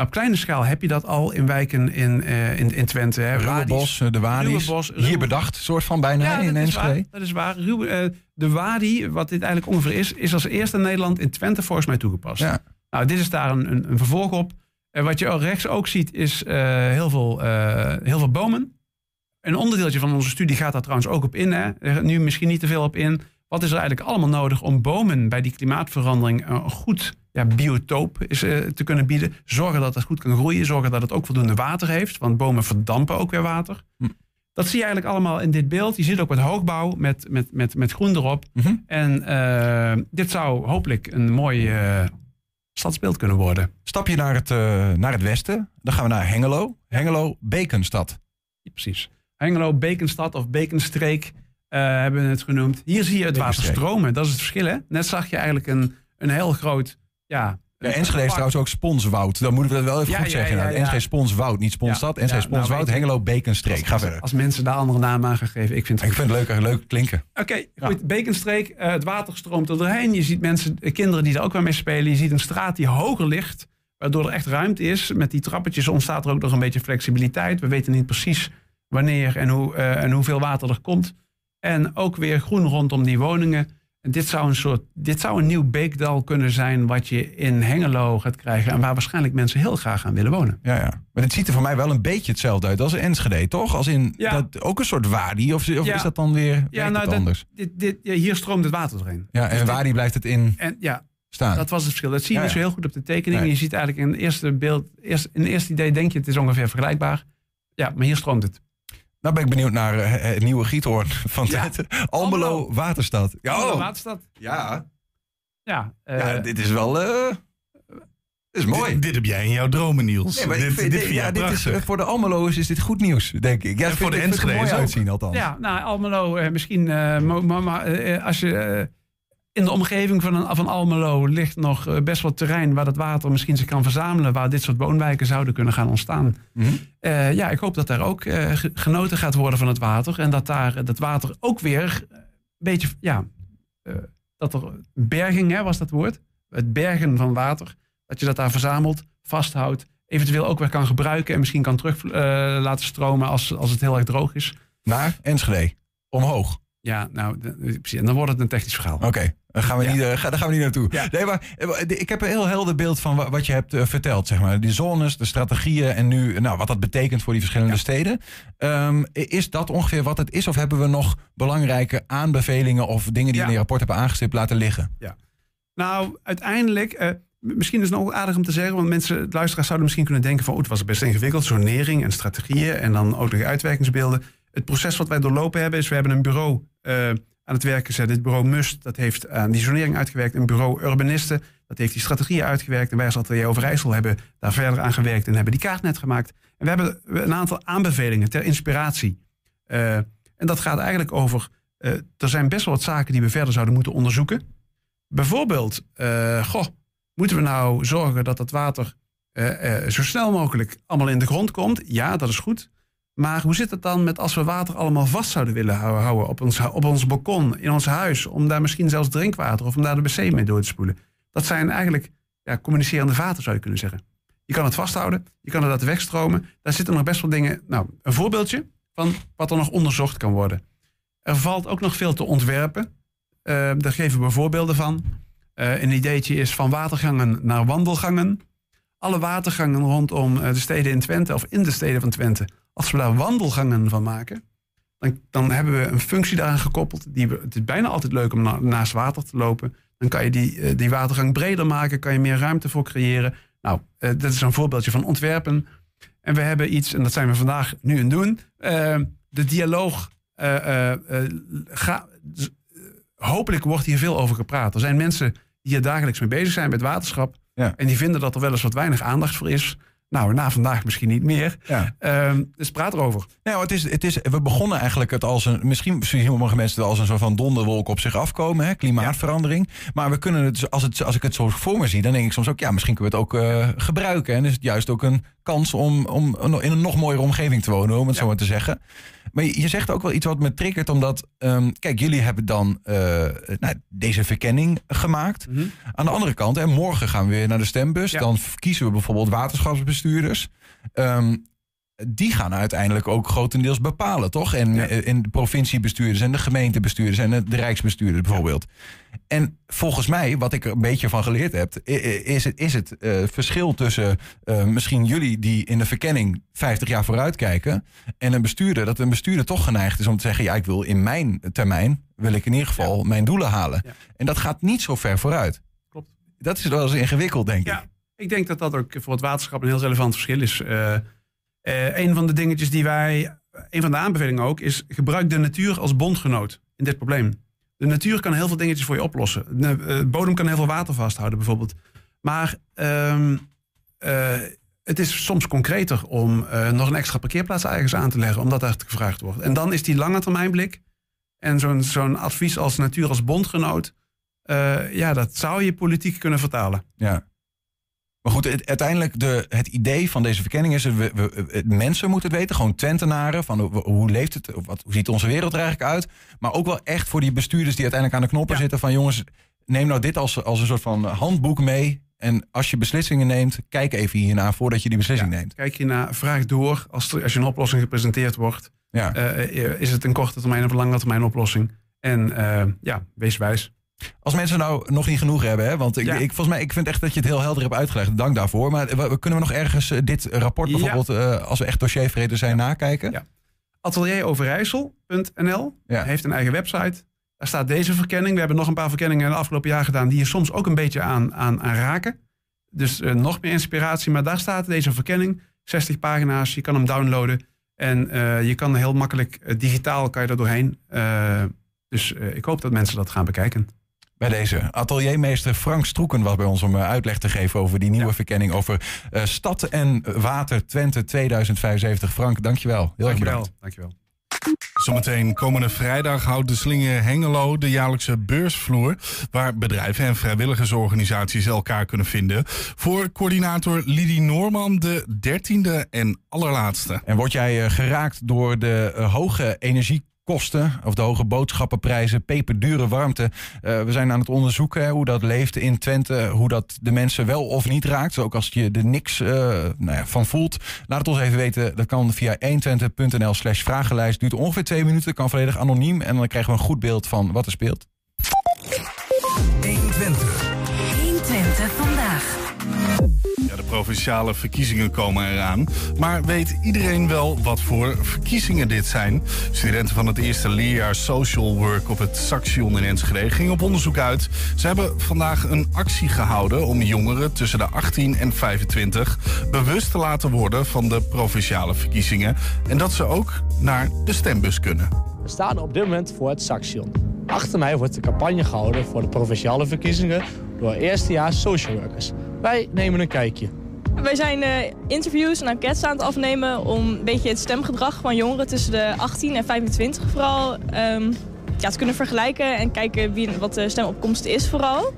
Op kleine schaal heb je dat al in wijken in, eh, in, in Twente. Hè. Ruwebos, eh, de Wadis. Ruwebos, Hier bedacht, soort van bijna Ja, in Enschede. dat is waar. Ruwe- eh, de Wadi, wat dit eigenlijk ongeveer is, is als eerste in Nederland in Twente volgens mij toegepast. Ja. Nou, dit is daar een, een, een vervolg op. En wat je rechts ook ziet, is eh, heel, veel, eh, heel veel bomen. Een onderdeeltje van onze studie gaat daar trouwens ook op in. Hè. Nu misschien niet te veel op in. Wat is er eigenlijk allemaal nodig om bomen bij die klimaatverandering een goed ja, biotoop is, eh, te kunnen bieden? Zorgen dat het goed kan groeien. Zorgen dat het ook voldoende water heeft. Want bomen verdampen ook weer water. Hm. Dat zie je eigenlijk allemaal in dit beeld. Je ziet ook wat hoogbouw met, met, met, met groen erop. Mhm. En eh, dit zou hopelijk een mooi eh, stadsbeeld kunnen worden. Stap je naar het, naar het westen, dan gaan we naar Hengelo. Hengelo, Bekenstad. Ja, precies. Hengelo, Bekenstad of Bekenstreek hebben we het genoemd. Hier zie je het water stromen. Dat is het verschil. Hè? Net zag je eigenlijk een, een heel groot... Ja, Ja, Enschede is trouwens ook Sponswoud. Dan moeten we dat wel even Ja, goed ja, zeggen. ja, Nou. Enschede Sponswoud, niet Sponsstad. Enschede nou, Sponswoud, je- Hengelo, Bekenstreek. Ga als, verder. als mensen daar andere namen aan gaan geven. Ik vind het Ik vind het leuk, leuk klinken. Oké, goed. Bekenstreek, eh, het water stroomt er doorheen. Je ziet mensen, eh, kinderen die daar ook wel mee spelen. Je ziet een straat die hoger ligt, waardoor er echt ruimte is. Met die trappetjes ontstaat er ook nog een beetje flexibiliteit. We weten niet precies wanneer en, hoe, eh, en hoeveel water er komt. En ook weer groen rondom die woningen. En dit zou een soort, dit zou een nieuw beekdal kunnen zijn wat je in Hengelo gaat krijgen. En waar waarschijnlijk mensen heel graag aan willen wonen. Ja, ja. Maar dit ziet er voor mij wel een beetje hetzelfde uit als Enschede, toch? Als in Ja. dat, ook een soort wadi, of, of Ja. is dat dan weer Ja, nou, het dat- anders? Dit, dit, hier stroomt het water doorheen. Ja, Dus en dit- wadi blijft het in En ja, staan. Dat was het verschil. Dat zie je niet zo heel goed op de tekening. Nee. Je ziet eigenlijk in het eerste beeld, eerst, in het eerste idee denk je het is ongeveer vergelijkbaar. Ja, maar hier stroomt het. Nou ben ik benieuwd naar eh, het nieuwe giethoorn van Ja. Almelo Almelo. Waterstad. Ja, Andere oh. Waterstad. ja. Ja, eh, ja, dit is wel... eh dit is mooi. Dit, dit heb jij in jouw dromen, Niels. Nee, maar dit, ik vind- dit vind ja, dit is, voor de Almelo's is dit goed nieuws, denk ik. Ja, En voor de er Enschede's uitzien althans. ja, nou, Almelo, misschien, eh, eh, als je in de omgeving van, een, van Almelo ligt nog eh, best wat terrein waar dat water misschien zich kan verzamelen, waar dit soort woonwijken zouden kunnen gaan ontstaan. Mhm. Eh, ja, ik hoop dat daar ook eh, ge- genoten gaat worden van het water. En dat daar dat water ook weer een beetje, ja, dat er berging, hè, was dat woord? Het bergen van water. Dat je dat daar verzamelt, vasthoudt, eventueel ook weer kan gebruiken en misschien kan terug laten stromen als, als het heel erg droog is. Naar Enschede. Omhoog. Ja, nou. En dan wordt het een technisch verhaal. Oké, daar, gaan we Ja. niet, eh, ga- daar gaan we niet naartoe. Ja. Nee, maar eh, ik heb een heel helder beeld van wa- wat je hebt eh, verteld. Zeg maar. Die zones, de strategieën en nu nou, wat dat betekent voor die verschillende steden. Ehm, is dat ongeveer wat het is? Of hebben we nog belangrijke aanbevelingen of dingen die Ja. in je rapport hebben aangestipt laten liggen? Nou, uiteindelijk, misschien is het nog aardig om te zeggen, want mensen, luisteraars zouden misschien kunnen denken van, oh, het was best ingewikkeld, zonering en strategieën en dan ook de uitwerkingsbeelden. Het proces wat wij doorlopen hebben is, we hebben een bureau aan het werk gezet. Dit bureau MUST, dat heeft aan die zonering uitgewerkt. Een bureau Urbanisten, dat heeft die strategieën uitgewerkt. En wij als Atelier Overijssel hebben daar verder aan gewerkt en hebben die kaart net gemaakt. En we hebben een aantal aanbevelingen ter inspiratie. Eh, en dat gaat eigenlijk over, eh, er zijn best wel wat zaken die we verder zouden moeten onderzoeken. Bijvoorbeeld, eh, goh, moeten we nou zorgen dat dat water zo snel mogelijk allemaal in de grond komt? Ja, dat is goed. Maar hoe zit het dan met als we water allemaal vast zouden willen hou- houden op ons, op ons balkon, in ons huis, om daar misschien zelfs drinkwater of om daar de wc mee door te spoelen? Dat zijn eigenlijk ja, communicerende vaten, zou je kunnen zeggen. Je kan het vasthouden. Je kan het laten wegstromen. Daar zitten nog best wel dingen. Nou, een voorbeeldje van wat er nog onderzocht kan worden. Er valt ook nog veel te ontwerpen. Eh, daar geven we voorbeelden van. Eh, een ideetje is van watergangen naar wandelgangen. Alle watergangen rondom eh, de steden in Twente of in de steden van Twente. Als we daar wandelgangen van maken, dan, dan hebben we een functie daaraan gekoppeld. Die we, het is bijna altijd leuk om na- naast water te lopen. Dan kan je die, eh, die watergang breder maken, kan je meer ruimte voor creëren. Nou, eh, dat is een voorbeeldje van ontwerpen. En we hebben iets, en dat zijn we vandaag nu aan het doen. eh, de dialoog. eh, ga, hopelijk wordt hier veel over gepraat. Er zijn mensen die hier dagelijks mee bezig zijn met waterschap. Ja. En die vinden dat er wel eens wat weinig aandacht voor is. Nou, na vandaag misschien niet meer. Ja. Ehm, dus praat erover. Nou, het is, het is, we begonnen eigenlijk het als een. Misschien zien sommige mensen het als een soort van donderwolk op zich afkomen, hè, klimaatverandering. Maar we kunnen het, als, het, als ik het zo voor me zie, dan denk ik soms ook, ja, misschien kunnen we het ook eh, gebruiken. En is het juist ook een kans om, om in een nog mooiere omgeving te wonen, om het zo maar te zeggen. Maar je, je zegt ook wel iets wat me triggert, omdat, ehm, kijk, jullie hebben dan eh, nou, deze verkenning gemaakt. Aan de andere kant, hè, morgen gaan we weer naar de stembus. Ja. Dan kiezen we bijvoorbeeld waterschapsbestuurders. Ehm, die gaan uiteindelijk ook grotendeels bepalen, toch? En Ja. eh, in de provinciebestuurders en de gemeentebestuurders en de, de rijksbestuurders bijvoorbeeld. En volgens mij, wat ik er een beetje van geleerd heb, is het, is het eh, verschil tussen eh, misschien jullie die in de verkenning 50 jaar vooruit kijken en een bestuurder, dat een bestuurder toch geneigd is om te zeggen, ja, ik wil in mijn termijn, wil ik in ieder geval mijn doelen halen. En dat gaat niet zo ver vooruit. Klopt. Dat is wel eens ingewikkeld, denk Ja, ik. ik denk dat dat ook voor het waterschap een heel relevant verschil is. Eh, een van de dingetjes die wij, een van de aanbevelingen ook, is gebruik de natuur als bondgenoot in dit probleem. De natuur kan heel veel dingetjes voor je oplossen. De eh, bodem kan heel veel water vasthouden, bijvoorbeeld. Maar ehm, eh, het is soms concreter om nog een extra parkeerplaats ergens aan te leggen, omdat daar gevraagd wordt. En dan is die lange termijn blik en zo'n zo'n advies als natuur als bondgenoot, ja, dat zou je politiek kunnen vertalen. Ja. Maar goed, het, uiteindelijk de, het idee van deze verkenning is... We, we, mensen moeten het weten, gewoon Twentenaren... van hoe, hoe leeft het, wat, hoe ziet onze wereld er eigenlijk uit... maar ook wel echt voor die bestuurders die uiteindelijk aan de knoppen Ja. zitten... van jongens, neem nou dit als, als een soort van handboek mee... en als je beslissingen neemt, kijk even hiernaar voordat je die beslissing Ja, neemt. Kijk naar, vraag door als, er- als je een oplossing gepresenteerd wordt. Ja. eh, is het een korte termijn of een lange termijn oplossing? En eh, ja, wees wijs. Als mensen nou nog niet genoeg hebben, hè, want ik, Ja. ik, volgens mij, ik vind echt dat je het heel helder hebt uitgelegd. Dank daarvoor. Maar kunnen we nog ergens eh, dit rapport Ja. bijvoorbeeld, eh, als we echt dossiervreden zijn, nakijken? Ja. Atelieroverijssel.nl Ja. heeft een eigen website. Daar staat deze verkenning. We hebben nog een paar verkenningen in het afgelopen jaar gedaan... die je soms ook een beetje aan, aan, aan raken. Dus eh, nog meer inspiratie. Maar daar staat deze verkenning. 60 pagina's, je kan hem downloaden. En je kan heel makkelijk digitaal kan je er doorheen. Dus ik hoop dat mensen dat gaan bekijken. Bij deze ateliermeester Frank Stroeken was bij ons om eh, uitleg te geven over die nieuwe Ja. verkenning over eh, stad en water Twente 2075. Frank, dankjewel. Heel erg bedankt. Dankjewel. Zometeen komende vrijdag houdt de Slinger Hengelo de jaarlijkse beursvloer. Waar bedrijven en vrijwilligersorganisaties elkaar kunnen vinden. Voor coördinator Lidie Noorman de dertiende en allerlaatste. En word jij eh, geraakt door de hoge energiekosten of de hoge boodschappenprijzen, peperdure warmte? Eh, we zijn aan het onderzoeken hoe dat leeft in Twente, hoe dat de mensen wel of niet raakt. Ook als je er niks eh, nou ja, van voelt. Laat het ons even weten. Dat kan via 120.nl slash vragenlijst. Duurt ongeveer twee minuten, kan volledig anoniem. En dan krijgen we een goed beeld van wat er speelt. Provinciale verkiezingen komen eraan. Maar weet iedereen wel wat voor verkiezingen dit zijn? Studenten van het eerste leerjaar Social Work op het Saxion in Enschede gingen op onderzoek uit. Ze hebben vandaag een actie gehouden om jongeren tussen de 18 en 25 bewust te laten worden van de provinciale verkiezingen. En dat ze ook naar de stembus kunnen. We staan op dit moment voor het Saxion. Achter mij wordt de campagne gehouden voor de provinciale verkiezingen door eerstejaars social workers. Wij nemen een kijkje. Wij zijn eh, interviews en enquêtes aan het afnemen om een beetje het stemgedrag van jongeren tussen de 18 en 25 vooral ehm, ja, te kunnen vergelijken en kijken wie, wat de stemopkomst is vooral.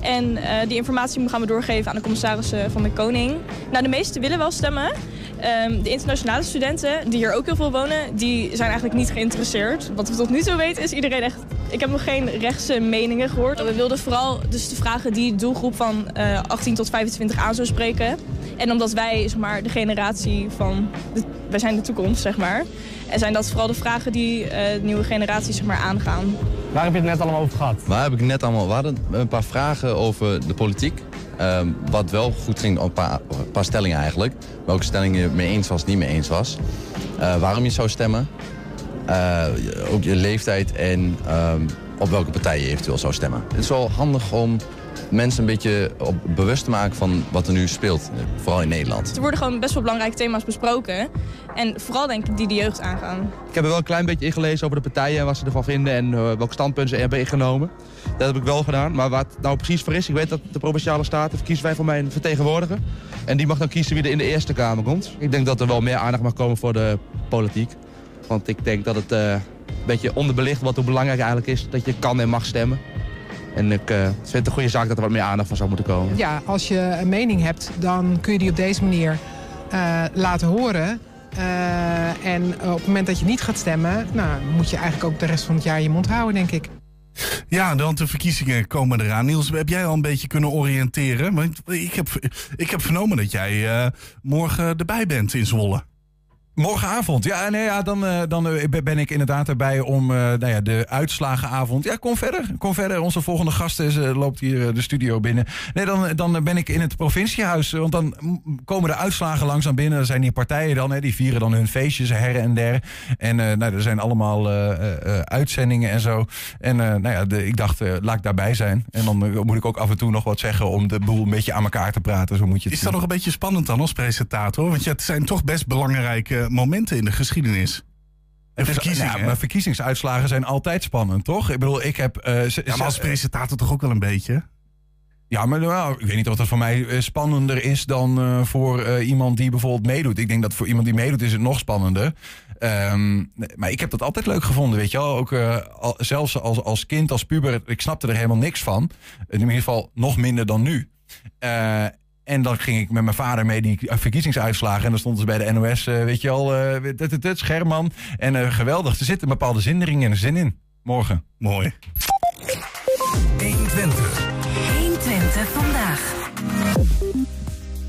En eh, die informatie gaan we doorgeven aan de commissarissen van de Koning. Nou, de meesten willen wel stemmen. Ehm, de internationale studenten, die hier ook heel veel wonen, die zijn eigenlijk niet geïnteresseerd. Wat we tot nu toe weten is iedereen echt... Ik heb nog geen rechtse meningen gehoord. We wilden vooral dus de vragen die doelgroep van eh, 18 tot 25 aan zou spreken. En omdat wij, zeg maar, de generatie van... De, wij zijn de toekomst, zeg maar. En zijn dat vooral de vragen die eh, de nieuwe generatie, zeg maar, aangaan. Waar heb je het net allemaal over gehad? Waar heb ik net allemaal... We hadden een paar vragen over de politiek. Ehm, wat wel goed ging, een paar, paar stellingen eigenlijk. Welke stellingen je mee eens was, niet mee eens was. Eh, waarom je zou stemmen. Eh, ook je leeftijd en ehm, op welke partij je eventueel zou stemmen. Het is wel handig om mensen een beetje op, bewust te maken van wat er nu speelt. Vooral in Nederland. Er worden gewoon best wel belangrijke thema's besproken. En vooral denk ik die de jeugd aangaan. Ik heb er wel een klein beetje ingelezen over de partijen en wat ze ervan vinden en uh, welke standpunten ze hebben ingenomen. Dat heb ik wel gedaan. Maar wat het nou precies voor is, ik weet dat de Provinciale Staten verkiezen wij voor mij een vertegenwoordiger. En die mag dan kiezen wie er in de Eerste Kamer komt. Ik denk dat er wel meer aandacht mag komen voor de politiek. Want ik denk dat het uh, een beetje onderbelicht wat hoe belangrijk eigenlijk is dat je kan en mag stemmen. En ik uh, vind het een goede zaak dat er wat meer aandacht van zou moeten komen. Ja, als je een mening hebt, dan kun je die op deze manier uh, laten horen. Uh, en op het moment dat je niet gaat stemmen, nou, moet je eigenlijk ook de rest van het jaar je mond houden, denk ik. Ja, want de verkiezingen komen eraan. Niels, heb jij al een beetje kunnen oriënteren? Want ik heb, ik heb vernomen dat jij uh, morgen erbij bent in Zwolle. Morgenavond, ja, nee, ja dan, uh, dan ben ik inderdaad erbij om uh, nou ja, de uitslagenavond. Ja, kom verder, kom verder. Onze volgende gast is, uh, loopt hier de studio binnen. Nee, dan, dan ben ik in het provinciehuis, want dan komen de uitslagen langzaam binnen. Er zijn die partijen dan, hè, die vieren dan hun feestjes her en der. En nou, er zijn allemaal uitzendingen en zo. En nou ja, de, ik dacht, laat ik daarbij zijn. En dan moet ik ook af en toe nog wat zeggen om de boel een beetje aan elkaar te praten. Zo moet je het is dat nog een beetje spannend dan als presentator? Want ja, het zijn toch best belangrijke momenten in de geschiedenis. En verkiezingen. Ja, maar verkiezingsuitslagen zijn altijd spannend, toch? Ik bedoel, ik heb. Uh, ja, maar als presentator toch ook wel een beetje? Ja, maar nou, ik weet niet of dat voor mij spannender is dan uh, voor uh, iemand die bijvoorbeeld meedoet. Ik denk dat voor iemand die meedoet is het nog spannender. Um, maar ik heb dat altijd leuk gevonden, weet je wel. Ook al, zelfs als, als kind, als puber, ik snapte er helemaal niks van. In ieder geval nog minder dan nu. En dan ging ik met mijn vader mee die verkiezingsuitslagen. En dan stonden ze bij de NOS, uh, weet je al, uh, dit, Scherman. En uh, geweldig, er zit een bepaalde zindering en zin in. Morgen. Mooi. 120. 120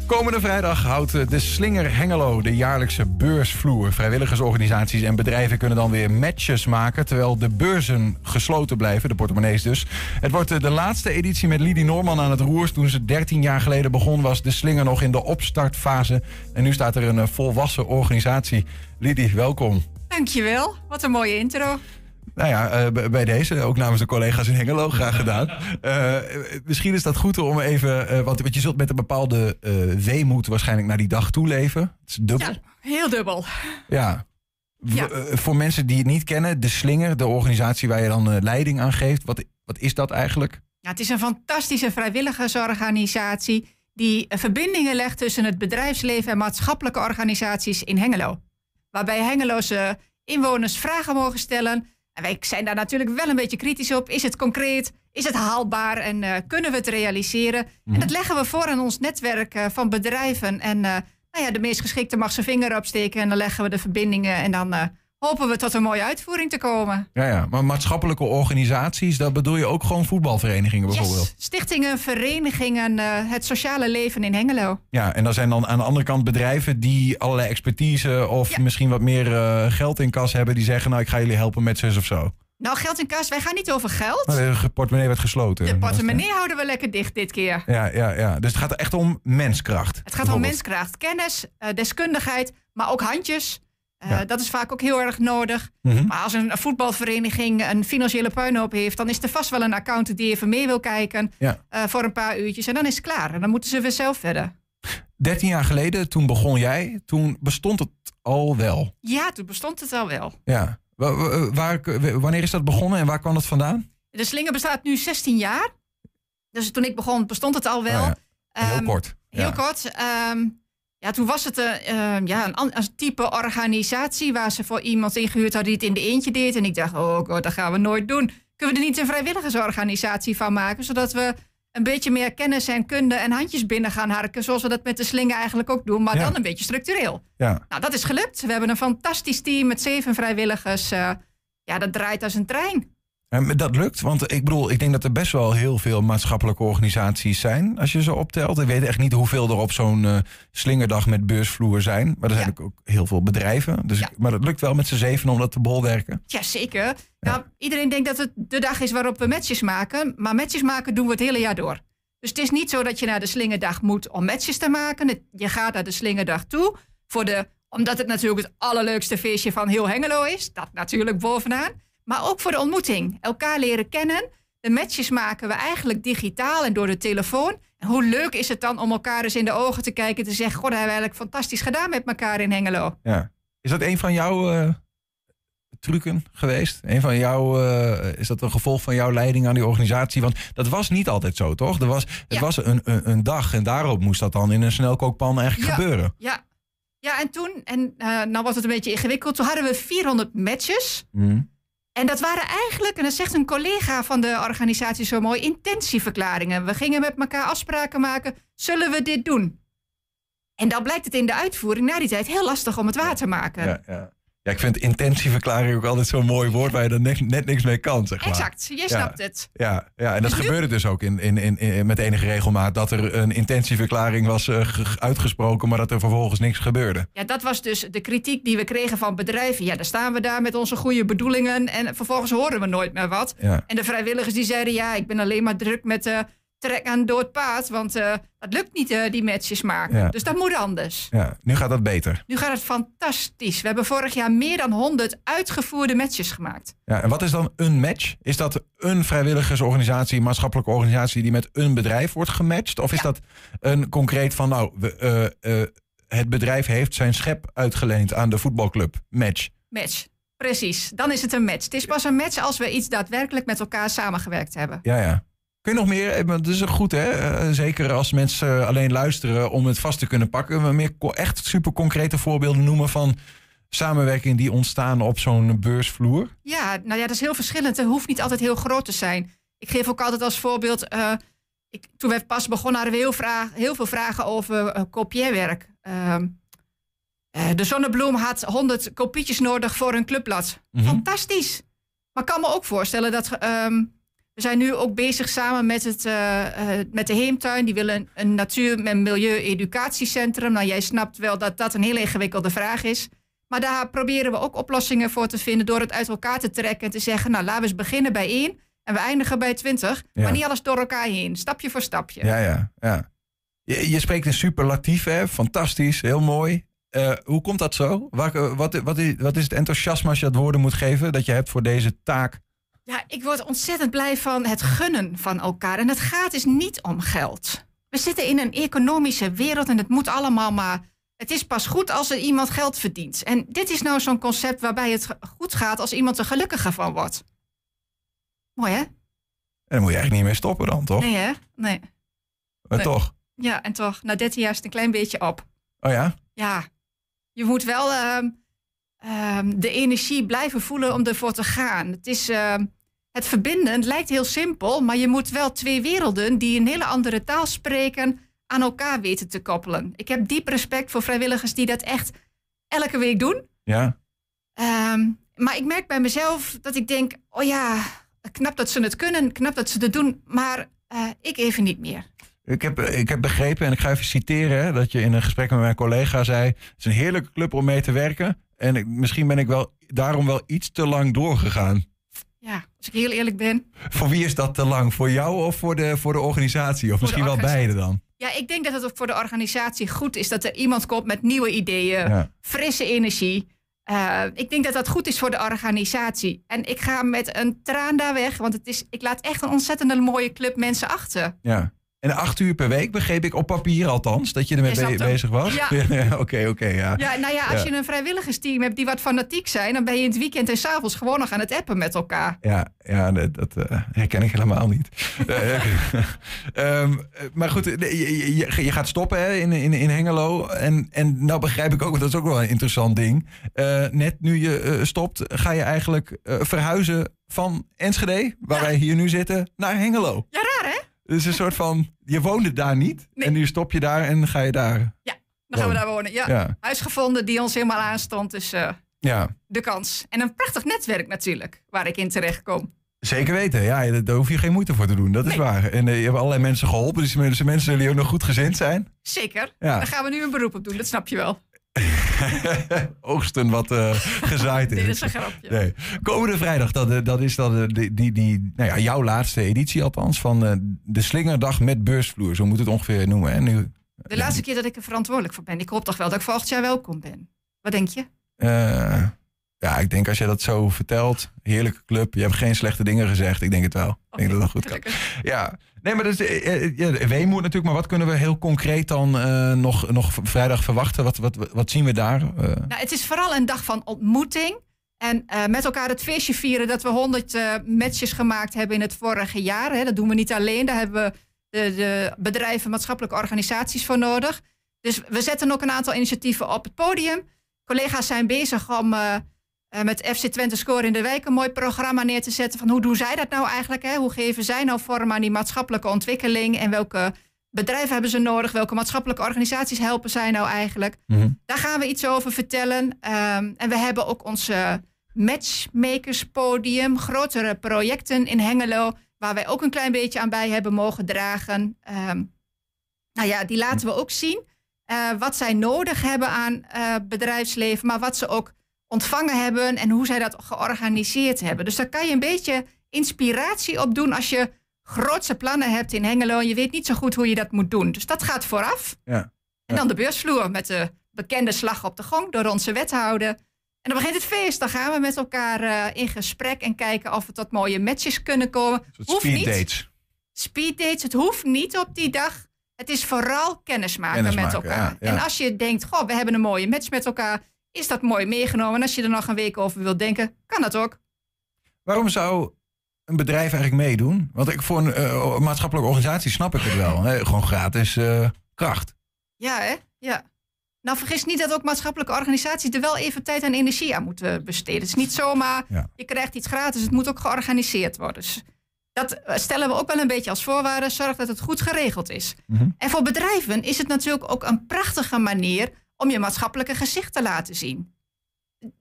Komende vrijdag houdt de Slinger Hengelo de jaarlijkse beursvloer. Vrijwilligersorganisaties en bedrijven kunnen dan weer matches maken... terwijl de beurzen gesloten blijven, de portemonnees dus. Het wordt de laatste editie met Lidie Norman aan het roer. Toen ze 13 jaar geleden begon was de Slinger nog in de opstartfase. En nu staat er een volwassen organisatie. Lidie, welkom. Dankjewel, wat een mooie intro. Nou ja, uh, bij deze, ook namens de collega's in Hengelo, graag gedaan. Uh, misschien is dat goed om even, uh, want, want je zult met een bepaalde weemoed waarschijnlijk naar die dag toeleven. Het is dubbel. Ja, heel dubbel. Ja. ja. voor mensen die het niet kennen, de Slinger, de organisatie waar je dan leiding aan geeft, wat, wat is dat eigenlijk? Ja, het is een fantastische vrijwilligersorganisatie die verbindingen legt tussen het bedrijfsleven en maatschappelijke organisaties in Hengelo. Waarbij Hengeloze inwoners vragen mogen stellen en wij zijn daar natuurlijk wel een beetje kritisch op. Is het concreet? Is het haalbaar? En uh, kunnen we het realiseren? Mm. En dat leggen we voor aan ons netwerk uh, van bedrijven. En uh, nou ja, de meest geschikte mag zijn vinger opsteken. En dan leggen we de verbindingen. En dan hopen we tot een mooie uitvoering te komen. Ja, ja, maar maatschappelijke organisaties, dat bedoel je ook gewoon voetbalverenigingen bijvoorbeeld? Yes. Stichtingen, verenigingen, het sociale leven in Hengelo. Ja, en dan zijn dan aan de andere kant bedrijven die allerlei expertise of ja. misschien wat meer uh, geld in kas hebben, die zeggen nou ik ga jullie helpen met zus of zo. Nou, geld in kas, wij gaan niet over geld. Maar de portemonnee werd gesloten. De portemonnee houden we lekker dicht dit keer. Ja, ja, ja. Dus het gaat echt om menskracht. Het gaat om menskracht, kennis, uh, deskundigheid, maar ook handjes. Uh, ja. Dat is vaak ook heel erg nodig. Mm -hmm. Maar als een voetbalvereniging een financiële puinhoop heeft, dan is er vast wel een accountant die even mee wil kijken ja. uh, voor een paar uurtjes. En dan is het klaar. En dan moeten ze weer zelf verder. 13 jaar geleden, toen begon jij, toen bestond het al wel. Ja, toen bestond het al wel. Ja. Waar, waar, wanneer is dat begonnen en waar kwam het vandaan? De slinger bestaat nu 16 jaar. Dus toen ik begon, bestond het al wel. Oh ja. Heel um, kort. Heel kort. Um, ja, toen was het uh, uh, ja, een, een, type organisatie waar ze voor iemand ingehuurd hadden die het in de eentje deed. En ik dacht, oh god, dat gaan we nooit doen. Kunnen we er niet een vrijwilligersorganisatie van maken, zodat we een beetje meer kennis en kunde en handjes binnen gaan harken, zoals we dat met de slingen eigenlijk ook doen, maar Ja. dan een beetje structureel. Ja. Nou, dat is gelukt. We hebben een fantastisch team met zeven vrijwilligers. Uh, ja, dat draait als een trein. Ja, maar dat lukt, want ik bedoel, ik denk dat er best wel heel veel maatschappelijke organisaties zijn. Als je ze optelt. Ik weet echt niet hoeveel er op zo'n eh, slingerdag met beursvloer zijn. Maar er zijn ook heel veel bedrijven. Dus, Maar dat lukt wel met z'n zeven om dat te bolwerken. Ja, zeker. Nou, iedereen denkt dat het de dag is waarop we matches maken. Maar matches maken doen we het hele jaar door. Dus het is niet zo dat je naar de slingerdag moet om matches te maken. Je gaat naar de slingerdag toe. Voor de, omdat het natuurlijk het allerleukste feestje van heel Hengelo is. Dat natuurlijk bovenaan. Maar ook voor de ontmoeting. Elkaar leren kennen. De matches maken we eigenlijk digitaal en door de telefoon. En hoe leuk is het dan om elkaar eens in de ogen te kijken. En te zeggen, god, dat hebben we eigenlijk fantastisch gedaan met elkaar in Hengelo. Ja. Is dat een van jouw trucken geweest? Een van jouw, eh, is dat een gevolg van jouw leiding aan die organisatie? Want dat was niet altijd zo, toch? Er was, het was een, een, een dag en daarop moest dat dan in een snelkookpan eigenlijk Ja, gebeuren. Ja. ja, en toen, en eh, nou was het een beetje ingewikkeld, toen hadden we 400 matches. Hm. En dat waren eigenlijk, en dat zegt een collega van de organisatie zo mooi, intentieverklaringen. We gingen met elkaar afspraken maken, zullen we dit doen? En dan blijkt het in de uitvoering na die tijd heel lastig om het waar te maken. Ja, ja. Ja, ik vind intentieverklaring ook altijd zo'n mooi woord waar je er net, net niks mee kan, zeg maar. Exact, je Ja. snapt het. Ja, ja, en dat gebeurde dus ook in, in, in, in- met enige regelmaat. Dat er een intentieverklaring was eh, ge- uitgesproken, maar dat er vervolgens niks gebeurde. Ja, dat was dus de kritiek die we kregen van bedrijven. Ja, dan staan we daar met onze goede bedoelingen en vervolgens horen we nooit meer wat. Ja. En de vrijwilligers die zeiden, ja, ik ben alleen maar druk met eh trek aan dood paard, want eh dat lukt niet, eh, die matches maken. Ja. Dus dat moet anders. Ja, nu gaat dat beter. Nu gaat het fantastisch. We hebben vorig jaar meer dan 100 uitgevoerde matches gemaakt. Ja, en wat is dan een match? Is dat een vrijwilligersorganisatie, een maatschappelijke organisatie die met een bedrijf wordt gematcht? Of is dat een concreet van, nou, we, eh, het bedrijf heeft zijn schep uitgeleend aan de voetbalclub? Match. Match. Precies, dan is het een match. Het is pas een match als we iets daadwerkelijk met elkaar samengewerkt hebben. Ja, ja. Kun je nog meer, eh, dat is goed hè, Eh, zeker als mensen alleen luisteren om het vast te kunnen pakken, maar meer echt super concrete voorbeelden noemen van samenwerking die ontstaan op zo'n beursvloer? Ja, nou ja, dat is heel verschillend. Het hoeft niet altijd heel groot te zijn. Ik geef ook altijd als voorbeeld. eh, ik, toen we pas begonnen hadden we heel, vraag, heel veel vragen over eh, kopieerwerk. Ehm, eh, de Zonnebloem had 100 kopietjes nodig voor een clubblad. Mhm. Fantastisch. Maar ik kan me ook voorstellen dat. ehm, we zijn nu ook bezig samen met, het, eh, eh, met de Heemtuin. Die willen een, een natuur- en milieu-educatiecentrum. Nou, jij snapt wel dat dat een heel ingewikkelde vraag is. Maar daar proberen we ook oplossingen voor te vinden door het uit elkaar te trekken en te zeggen, nou laten we eens beginnen bij één en we eindigen bij twintig, Ja. maar niet alles door elkaar heen, stapje voor stapje. Ja, ja, ja. Je, je spreekt in superlatief, hè? Fantastisch, heel mooi. Eh, hoe komt dat zo? Welke- wat, wat, is, wat is het enthousiasme als je dat woorden moet geven dat je hebt voor deze taak? Ja, ik word ontzettend blij van het gunnen van elkaar en het gaat dus niet om geld. We zitten in een economische wereld en het moet allemaal maar. Het is pas goed als er iemand geld verdient. En dit is nou zo'n concept waarbij het goed gaat als iemand er gelukkiger van wordt. Mooi hè? En daar moet je eigenlijk niet mee stoppen dan, toch? Nee hè? Nee. Maar Nee. toch? Ja, en toch, na 13 jaar is het een klein beetje op. Oh ja? Ja, je moet wel ehm, ehm, de energie blijven voelen om ervoor te gaan. Het is ehm, het verbinden, het lijkt heel simpel, maar je moet wel twee werelden die een hele andere taal spreken aan elkaar weten te koppelen. Ik heb diep respect voor vrijwilligers die dat echt elke week doen. Ja. Ehm, maar ik merk bij mezelf dat ik denk, oh ja, knap dat ze het kunnen, knap dat ze het doen, maar eh, ik even niet meer. Ik heb, ik heb begrepen, en ik ga even citeren, hè, dat je in een gesprek met mijn collega zei: Het is een heerlijke club om mee te werken. En ik, misschien ben ik wel daarom wel iets te lang doorgegaan. Ja, als ik heel eerlijk ben. Voor wie is dat te lang? Voor jou of voor de, voor de optie? Of misschien wel organisatie. beide dan? Ja, ik denk dat het ook voor de organisatie goed is dat er iemand komt met nieuwe ideeën, Ja. frisse energie. Eh, ik denk dat dat goed is voor de organisatie. En ik ga met een traan daar weg, want het is, ik laat echt een ontzettend mooie club mensen achter. Ja. En acht uur per week begreep ik op papier althans dat je ermee be- bezig was. Ja. Oké, oké, ja. Ja, nou ja, als je een vrijwilligersteam hebt die wat fanatiek zijn, dan ben je in het weekend en s'avonds gewoon nog aan het appen met elkaar. Ja, ja dat, dat eh, herken ik helemaal niet. Eh, ehm, maar goed, eh, je, je, je gaat stoppen hè, in, in, in Hengelo. En, en nou begrijp ik ook, want dat is ook wel een interessant ding. Eh, net nu je eh, stopt, ga je eigenlijk eh, verhuizen van Enschede, waar wij hier nu zitten, naar Hengelo. Ja, raar hè? Dus een soort van, je woonde daar niet. En nu stop je daar en ga je daar. Ja, dan gaan we daar wonen. Ja, Ja. huis gevonden die ons helemaal aanstond, dus eh, Ja, de kans. En een prachtig netwerk natuurlijk, waar ik in terecht kom. Zeker weten, ja, daar hoef je geen moeite voor te doen. Dat is waar. En eh, je hebt allerlei mensen geholpen. Dus mensen, mensen die ook nog goed gezind zijn. Zeker. Ja. Daar gaan we nu een beroep op doen, dat snap je wel. Oogsten wat eh, gezaaid is. Dit is een grapje. Nee. Komende vrijdag, dat, eh, dat is eh, die, die, die, nou ja, jouw laatste editie althans. Van de Slingerdag met beursvloer. Zo moet het ongeveer noemen. Hè? Nu, De laatste keer dat ik er verantwoordelijk voor ben. Ik hoop toch wel dat ik volgend jaar welkom ben. Wat denk je? ja, ik denk als je dat zo vertelt. Heerlijke club. Je hebt geen slechte dingen gezegd. Ik denk het wel. Ik denk dat dat goed kan. Gelukkig. Ja, nee, maar eh, ja, weemoed natuurlijk. Maar wat kunnen we heel concreet dan eh, nog, nog vrijdag verwachten? Wat, wat, wat zien we daar? Nou, het is vooral een dag van ontmoeting. En met elkaar het feestje vieren dat we 100 eh, matches gemaakt hebben in het vorige jaar. Hè. Dat doen we niet alleen. Daar hebben we de, de bedrijven, maatschappelijke organisaties voor nodig. Dus we zetten ook een aantal initiatieven op het podium. Collega's zijn bezig om eh, met FC Twente Score in de Wijk een mooi programma neer te zetten. Van hoe doen zij dat nou eigenlijk? Hè? Hoe geven zij nou vorm aan die maatschappelijke ontwikkeling? En welke bedrijven hebben ze nodig? Welke maatschappelijke organisaties helpen zij nou eigenlijk? mhm. Daar gaan we iets over vertellen. Ehm, en we hebben ook ons eh, matchmakerspodium, grotere projecten in Hengelo, waar wij ook een klein beetje aan bij hebben mogen dragen. Ehm, nou ja, die laten we ook zien. eh, wat zij nodig hebben aan eh, bedrijfsleven, maar wat ze ook ontvangen hebben en hoe zij dat georganiseerd hebben. Dus daar kan je een beetje inspiratie op doen als je grootse plannen hebt in Hengelo en je weet niet zo goed hoe je dat moet doen. Dus dat gaat vooraf. ja. En dan de beursvloer met de bekende slag op de gong door onze wethouder. En dan begint het feest. Dan gaan we met elkaar eh, in gesprek en kijken of we tot mooie matches kunnen komen. Hoeft speed niet. dates. Speed dates, het hoeft niet op die dag. Het is vooral kennismaken, Kennismaken, met elkaar. ja, ja. En als je denkt, goh, we hebben een mooie match met elkaar, is dat mooi meegenomen. En als je er nog een week over wilt denken, kan dat ook. Waarom zou een bedrijf eigenlijk meedoen? Want ik voor een eh, maatschappelijke organisatie snap ik het wel. Hè? Gewoon gratis eh, kracht. Ja, hè? Ja. Nou, vergis niet dat ook maatschappelijke organisaties er wel even tijd en energie aan moeten besteden. Het is niet zomaar, Ja. je krijgt iets gratis, het moet ook georganiseerd worden. Dus dat eh, stellen we ook wel een beetje als voorwaarde. Zorg dat het goed geregeld is. Mhm. En voor bedrijven is het natuurlijk ook een prachtige manier om je maatschappelijke gezicht te laten zien.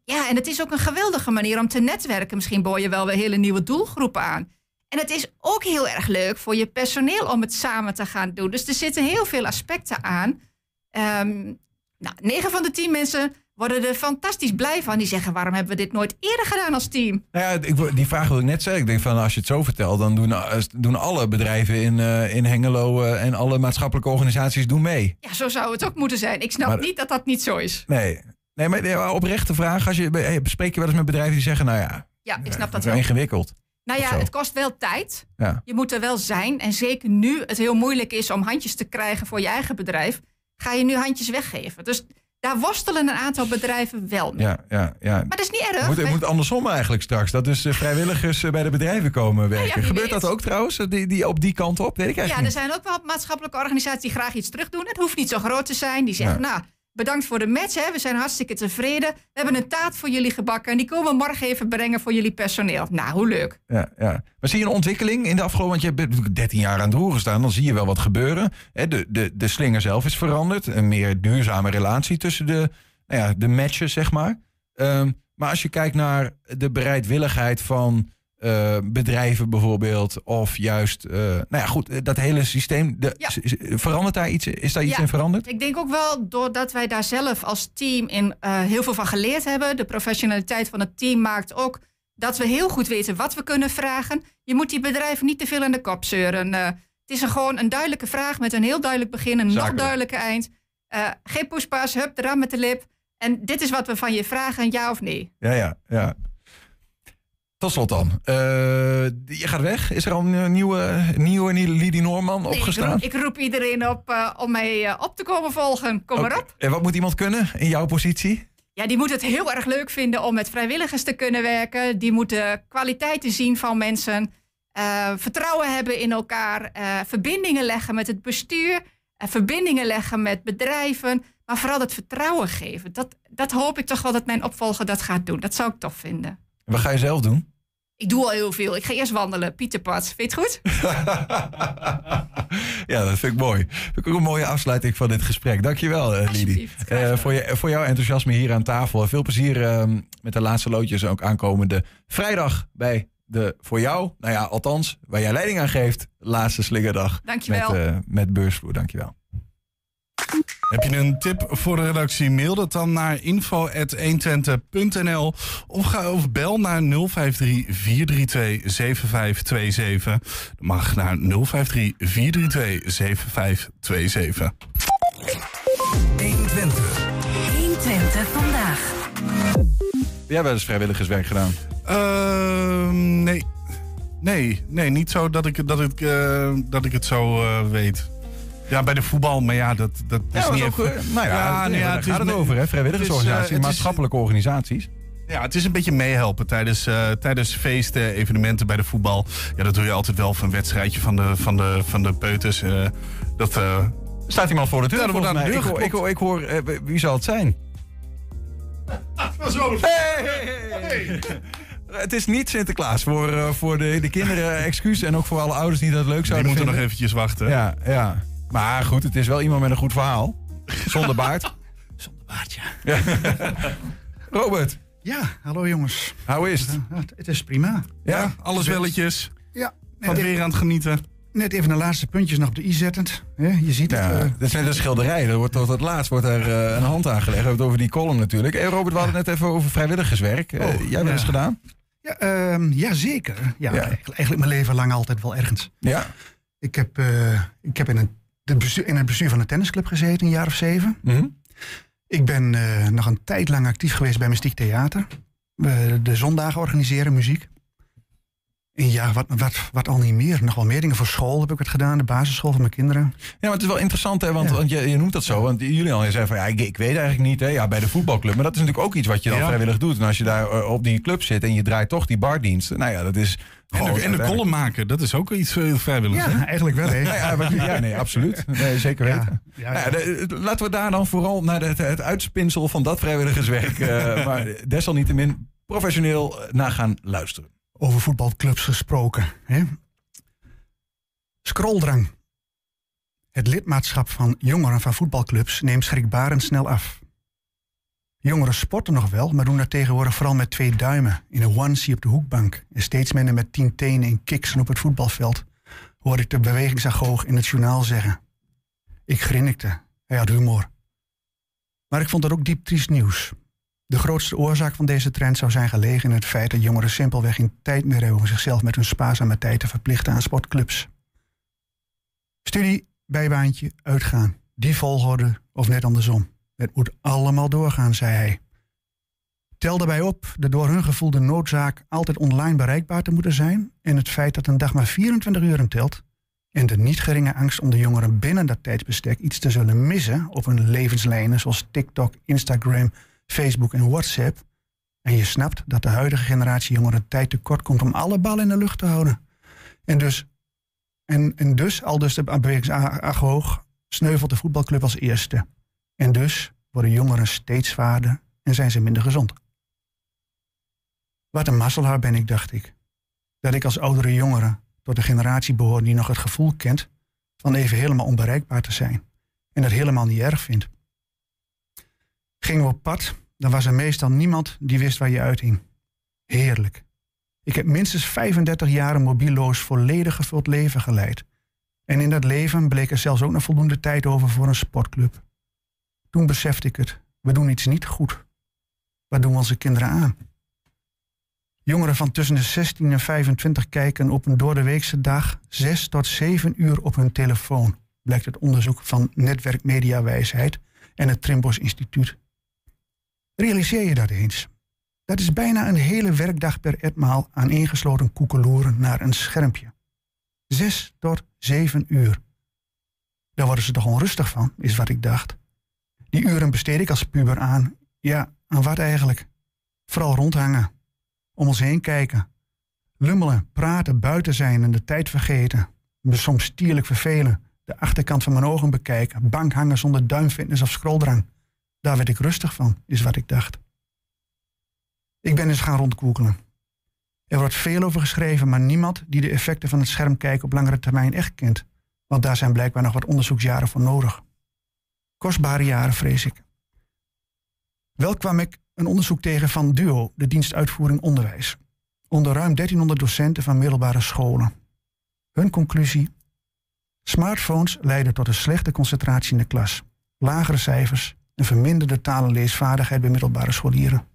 Ja, en het is ook een geweldige manier om te netwerken. Misschien boor je wel weer hele nieuwe doelgroepen aan. En het is ook heel erg leuk voor je personeel om het samen te gaan doen. Dus er zitten heel veel aspecten aan. Ehm nou, 9 van de 10 mensen worden er fantastisch blij van. Die zeggen, waarom hebben we dit nooit eerder gedaan als team? Nou ja, die vraag wil ik net zeggen. Ik denk van als je het zo vertelt, dan doen, eh, doen alle bedrijven in, eh, in Hengelo eh, en alle maatschappelijke organisaties doen mee. Ja, zo zou het ook moeten zijn. Ik snap Maar- niet dat dat niet zo is. Nee. Nee, maar oprechte vraag. Als je, hey, bespreek je wel eens met bedrijven die zeggen, nou ja, Ja, ik snap dat wel. ingewikkeld. Nou ja, het kost wel tijd. Ja. Je moet er wel zijn. En zeker nu het heel moeilijk is om handjes te krijgen voor je eigen bedrijf, ga je nu handjes weggeven. Dus daar worstelen een aantal bedrijven wel mee. Ja, ja, ja. Maar dat is niet erg. Het moet, het Wij- moet andersom eigenlijk straks. Dat dus eh, vrijwilligers eh, bij de bedrijven komen werken. Gebeurt weet. dat ook trouwens? eh, Die, die op die kant op? Weet ik ja, eigenlijk er zijn ook wel maatschappelijke organisaties die graag iets terug doen. Het hoeft niet zo groot te zijn. Die zeggen, Ja. nou, bedankt voor de match. Hè. We zijn hartstikke tevreden. We hebben een taart voor jullie gebakken. En die komen we morgen even brengen voor jullie personeel. Nou, hoe leuk. Ja, ja. Maar zie je een ontwikkeling in de afgelopen... Want je hebt natuurlijk 13 jaar aan het roer gestaan. Dan zie je wel wat gebeuren. De, de, de slinger zelf is veranderd. Een meer duurzame relatie tussen de, nou ja, de matches, zeg maar. Ehm, maar als je kijkt naar de bereidwilligheid van eh, bedrijven bijvoorbeeld... of juist, eh, nou ja, goed, eh, dat hele systeem... De, Ja. Verandert daar iets? Is daar iets Ja. in veranderd? Ik denk ook wel doordat wij daar zelf als team in heel veel van geleerd hebben. De professionaliteit van het team maakt ook dat we heel goed weten wat we kunnen vragen. Je moet die bedrijven niet te veel in de kop zeuren. Het is een, gewoon een duidelijke vraag met een heel duidelijk begin en een nog duidelijker eind. Geen poespas, hup, de ram met de lip. En dit is wat we van je vragen, ja of nee. Ja, ja, ja. Tot slot dan. Eh, je gaat weg. Is er al een nieuwe, nieuwe Lidie Noorman Nee, ik, opgestaan? roep, ik roep iedereen op eh, om mij eh, op te komen volgen. Kom maar op. En wat moet iemand kunnen in jouw positie? Ja, die moet het heel erg leuk vinden om met vrijwilligers te kunnen werken. Die moeten kwaliteiten zien van mensen. vertrouwen hebben in elkaar. verbindingen leggen met het bestuur. verbindingen leggen met bedrijven. Maar vooral het vertrouwen geven. Dat, dat hoop ik toch wel dat mijn opvolger dat gaat doen. Dat zou ik tof vinden. Wat ga je zelf doen? Ik doe al heel veel. Ik ga eerst wandelen. Pieterpad. Vind je het goed? ja, dat vind ik mooi. Vind ik ook een mooie afsluiting van dit gesprek. Dankjewel, graag Eh, gedaan. voor, je, voor jouw enthousiasme hier aan tafel. Veel plezier eh, met de laatste loodjes ook aankomende vrijdag bij de voor jou, nou ja, althans, waar jij leiding aan geeft, laatste slingerdag. Dankjewel. Met, eh, met beursvloer, dankjewel. Heb je een tip voor de redactie? Mail dat dan naar info.120.nl of, ga, of bel naar 053 432 7527. Dat mag naar 053 432 7527. 120. 120 vandaag. Jij hebt wel eens vrijwilligerswerk gedaan. Ehm, nee. Nee, nee, niet zo dat ik, dat ik, eh, dat ik het zo eh, weet. Ja, bij de voetbal, maar ja, dat, dat is Ja, niet ook, even... eh, nou ja, nee, daar het gaat het over, hè? Vrijwilligersorganisaties, is, eh, is- maatschappelijke organisaties. Ja, het is een beetje meehelpen tijdens, eh, tijdens feesten, evenementen bij de voetbal. Ja, dat doe je altijd wel van een wedstrijdje van de, van de, van de peuters. eh, dat, Staat iemand voor de deur? Ja, wordt aan de mij. deur ik hoor, ik hoor, ik hoor wie zal het zijn? Hey! Het is niet Sinterklaas voor, voor de, de kinderen, excuus. En ook voor alle ouders die dat leuk die zouden moeten nog vinden. eventjes wachten. Ja, ja. Maar goed, het is wel iemand met een goed verhaal. Zonder baard. Zonder baardje. Ja. Robert, Ja, hallo jongens. hoe is het? Ja, het- het is prima. Ja, Alles welletjes. Ja, Van weer aan het genieten. net even de laatste puntjes nog op de i zettend. hè, je ziet het. Ja, eh, dat is net een schilderij. Er wordt tot het laatst wordt er eh, een hand aangelegd. We hebben het over die column natuurlijk. Hey Robert, we hadden het net even over vrijwilligerswerk. Eh, Oh, jij hebt eens gedaan? ja, ehm, ja, zeker. Ja, Ja. Eigenlijk, eigenlijk mijn leven lang altijd wel ergens. Ja. Ik heb, eh, ik heb in, een, de bestuur, in het bestuur van een tennisclub gezeten, een jaar of zeven. Mhm. Ik ben eh, nog een tijd lang actief geweest bij Mystiek Theater. We de zondagen organiseren, muziek. En ja, wat, wat, wat al niet meer. Nog wel meer dingen. Voor school heb ik het gedaan, de basisschool van mijn kinderen. Ja, maar het is wel interessant, hè, want, Ja. want je, je noemt dat zo. Want jullie al zeggen van ja, ik, ik weet eigenlijk niet, hè, ja, bij de voetbalclub. Maar dat is natuurlijk ook iets wat je dan Ja. vrijwillig doet. En als je daar eh, op die club zit en je draait toch die bardienst. Nou ja, dat is. En de, en de column maken, dat is ook iets eh, vrijwilligs. hè? Eigenlijk wel. Hè? Ja, ja, nee, absoluut. Nee, zeker weten. Ja, ja, Nou ja, de- de- laten we daar dan vooral naar het, het uitspinsel van dat vrijwilligerswerk. eh, maar desalniettemin professioneel naar gaan luisteren. Over voetbalclubs gesproken. Hè? Scrolldrang. Het lidmaatschap van jongeren van voetbalclubs neemt schrikbarend snel af. Jongeren sporten nog wel, maar doen dat tegenwoordig vooral met twee duimen in een onesie op de hoekbank. En steeds minder met tien tenen en kiksen op het voetbalveld, hoorde ik de bewegingsagoog in het journaal zeggen. Ik grinnikte. Hij had humor. Maar ik vond dat ook diep triest nieuws. De grootste oorzaak van deze trend zou zijn gelegen in het feit dat jongeren simpelweg geen tijd meer hebben om zichzelf met hun spaarzame tijd te verplichten aan sportclubs. Studie, bijbaantje, uitgaan. Die volgorde of net andersom. Het moet allemaal doorgaan, zei hij. Tel daarbij op de door hun gevoelde noodzaak altijd online bereikbaar te moeten zijn en het feit dat een dag maar 24 uur telt en de niet geringe angst om de jongeren binnen dat tijdsbestek iets te zullen missen op hun levenslijnen zoals TikTok, Instagram, Facebook en WhatsApp. En je snapt dat de huidige generatie jongeren tijd tekort komt om alle ballen in de lucht te houden. En dus, en, en dus al dus de bewegingsagoog, sneuvelt de voetbalclub als eerste. En dus worden jongeren steeds zwaarder en zijn ze minder gezond. Wat een mazzelaar ben ik, dacht ik. Dat ik als oudere jongere tot de generatie behoor die nog het gevoel kent van even helemaal onbereikbaar te zijn. En dat helemaal niet erg vindt. Gingen we op pad, dan was er meestal niemand die wist waar je uithing. Heerlijk. Ik heb minstens 35 jaar een mobieloos, volledig gevuld leven geleid. En in dat leven bleek er zelfs ook nog voldoende tijd over voor een sportclub. Toen besefte ik het. We doen iets niet goed. Wat doen we onze kinderen aan? Jongeren van tussen de 16 en 25 kijken op een doordeweekse dag 6 tot 7 uur op hun telefoon, blijkt het onderzoek van Netwerk Mediawijsheid en het Trimbos Instituut. Realiseer je dat eens? Dat is bijna een hele werkdag per etmaal aan ingesloten koekeloeren naar een schermpje. 6 tot 7 uur. Daar worden ze toch onrustig van, is wat ik dacht. Die uren besteed ik als puber aan. Ja, aan wat eigenlijk? Vooral rondhangen. Om ons heen kijken. Lummelen, praten, buiten zijn en de tijd vergeten. Me soms stierlijk vervelen. De achterkant van mijn ogen bekijken. Bank hangen zonder duimfitness of scrolldrang. Daar werd ik rustig van, is wat ik dacht. Ik ben eens gaan rondkoekelen. Er wordt veel over geschreven, maar niemand die de effecten van het schermkijken op langere termijn echt kent. Want daar zijn blijkbaar nog wat onderzoeksjaren voor nodig. Kostbare jaren, vrees ik. Wel kwam ik een onderzoek tegen van DUO, de dienst uitvoering onderwijs. onder ruim 1300 docenten van middelbare scholen. Hun conclusie: smartphones leiden tot een slechte concentratie in de klas, lagere cijfers en verminderde taal- en leesvaardigheid bij middelbare scholieren.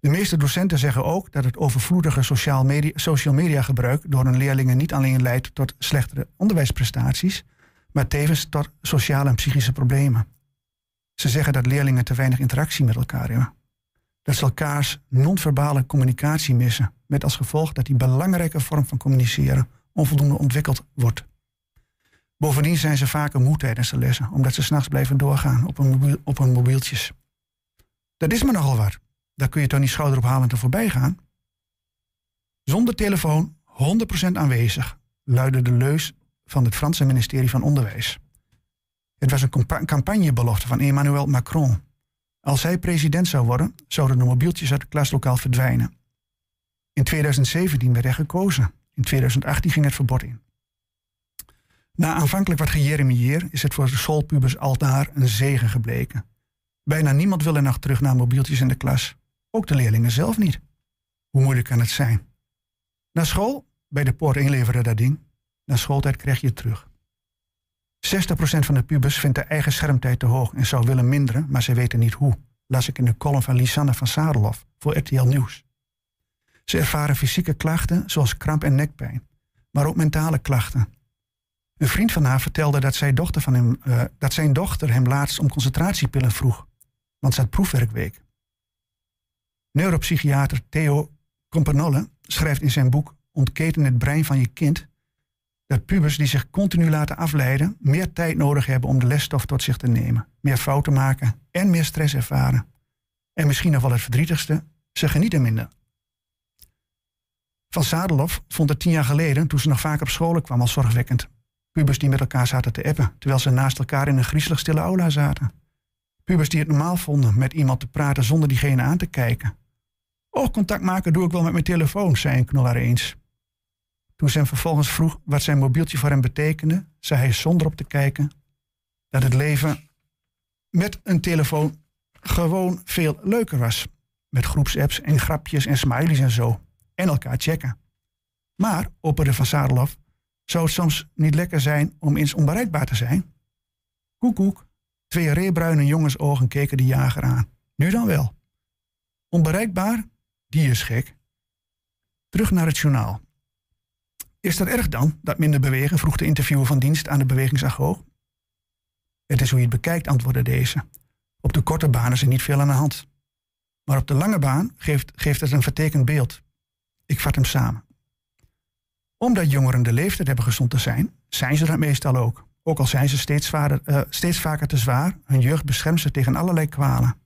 De meeste docenten zeggen ook dat het overvloedige social media, social media gebruik door hun leerlingen niet alleen leidt tot slechtere onderwijsprestaties, maar tevens tot sociale en psychische problemen. Ze zeggen dat leerlingen te weinig interactie met elkaar hebben. Dat ze elkaars non-verbale communicatie missen, met als gevolg dat die belangrijke vorm van communiceren onvoldoende ontwikkeld wordt. Bovendien zijn ze vaker moe tijdens de lessen, omdat ze s'nachts blijven doorgaan op hun, op mobieltjes. Dat is maar nogal wat. Daar kun je toch niet schouderophalend er voorbij gaan? Zonder telefoon 100% aanwezig, luidde de leus van het Franse ministerie van Onderwijs. Het was een campagnebelofte van Emmanuel Macron. Als hij president zou worden, zouden de mobieltjes uit het klaslokaal verdwijnen. In 2017 werd hij gekozen. In 2018 ging het verbod in. Na aanvankelijk wat gejeremieer is het voor de schoolpubers al daar een zegen gebleken. Bijna niemand wil er nog terug naar mobieltjes in de klas. Ook de leerlingen zelf niet. Hoe moeilijk kan het zijn? Na school, bij de poort inleveren dat ding. Na schooltijd krijg je het terug. 60% van de pubers vindt de eigen schermtijd te hoog en zou willen minderen, maar ze weten niet hoe. Las ik in de column van Lisanne van Sadelhoff voor RTL Nieuws. Ze ervaren fysieke klachten zoals kramp en nekpijn, maar ook mentale klachten. Een vriend van haar vertelde dat, zijn dochter, van hem, eh, dat zijn dochter hem laatst om concentratiepillen vroeg, want ze had proefwerkweek. Neuropsychiater Theo Companolle schrijft in zijn boek Ontketen het brein van je kind dat pubers die zich continu laten afleiden meer tijd nodig hebben om de lesstof tot zich te nemen, meer fouten maken en meer stress ervaren. En misschien nog wel het verdrietigste, ze genieten minder. Van Sadelhoff vond het tien jaar geleden, toen ze nog vaak op scholen kwam, als zorgwekkend. Pubers die met elkaar zaten te appen, terwijl ze naast elkaar in een griezelig stille aula zaten. Pubers die het normaal vonden met iemand te praten zonder diegene aan te kijken. Oh, contact maken doe ik wel met mijn telefoon, zei een knollaar eens. Toen hem vervolgens vroeg wat zijn mobieltje voor hem betekende, zei hij zonder op te kijken dat het leven met een telefoon gewoon veel leuker was. Met groepsapps en grapjes en smileys en zo. En elkaar checken. Maar, opperde Van Sadelhoff, zou het soms niet lekker zijn om eens onbereikbaar te zijn? Koekoek. Twee reebruine jongensogen keken de jager aan. Nu dan wel. Onbereikbaar? Die is gek. Terug naar het journaal. Is dat erg dan, dat minder bewegen? vroeg de interviewer van dienst aan de bewegingsagoog. Het is hoe je het bekijkt, antwoordde deze. Op de korte baan is er niet veel aan de hand. Maar op de lange baan geeft, geeft het een vertekend beeld. Ik vat hem samen. Omdat jongeren de leeftijd hebben gezond te zijn, zijn ze dat meestal ook. Ook al zijn ze steeds, vader, uh, steeds vaker te zwaar, hun jeugd beschermt ze tegen allerlei kwalen.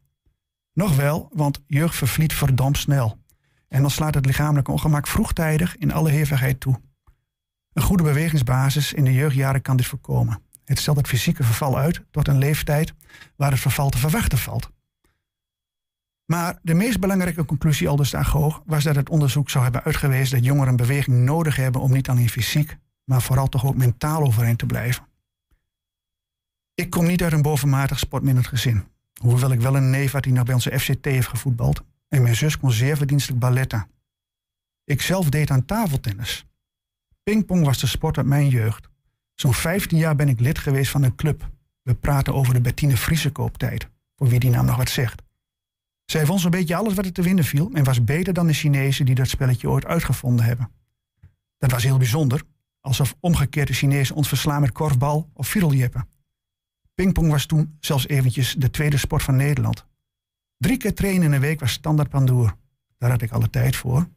Nog wel, want jeugd vervliet verdomd snel. En dan slaat het lichamelijke ongemak vroegtijdig in alle hevigheid toe. Een goede bewegingsbasis in de jeugdjaren kan dit voorkomen. Het stelt het fysieke verval uit tot een leeftijd waar het verval te verwachten valt. Maar de meest belangrijke conclusie aldus de agoog was dat het onderzoek zou hebben uitgewezen dat jongeren beweging nodig hebben om niet alleen fysiek, maar vooral toch ook mentaal overeind te blijven. Ik kom niet uit een bovenmatig sportminnend gezin. Hoewel ik wel een neef had die nog bij onze FCT heeft gevoetbald. En mijn zus kon zeer verdienstelijk balletten. Ik zelf deed aan tafeltennis. Pingpong was de sport uit mijn jeugd. Zo'n 15 jaar ben ik lid geweest van een club. We praten over de Bettine Friese kooptijd, voor wie die naam nog wat zegt. Zij vond zo'n beetje alles wat er te winnen viel en was beter dan de Chinezen die dat spelletje ooit uitgevonden hebben. Dat was heel bijzonder, alsof omgekeerd de Chinezen ons verslaan met korfbal of fiedeljeppen. Pingpong was toen zelfs eventjes de tweede sport van Nederland. Drie keer trainen in een week was standaard pandoer. Daar had ik alle tijd voor.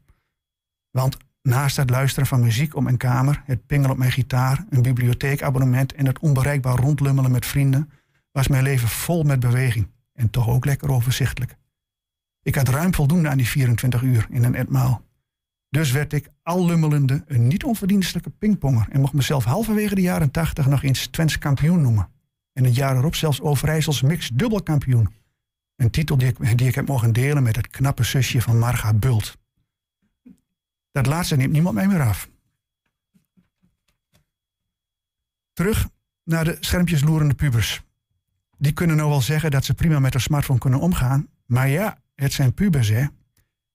Want naast het luisteren van muziek op mijn kamer, het pingelen op mijn gitaar, een bibliotheekabonnement en het onbereikbaar rondlummelen met vrienden, was mijn leven vol met beweging en toch ook lekker overzichtelijk. Ik had ruim voldoende aan die 24 uur in een etmaal. Dus werd ik al lummelende een niet onverdienstelijke pingponger en mocht mezelf halverwege de jaren 80 nog eens Twents kampioen noemen. En het jaar erop zelfs Overijssels mix dubbelkampioen. Een titel die ik, die ik heb mogen delen met het knappe zusje van Marga Bult. Dat laatste neemt niemand mij meer af. Terug naar de schermpjes loerende pubers. Die kunnen nou wel zeggen dat ze prima met een smartphone kunnen omgaan. Maar ja, het zijn pubers hè.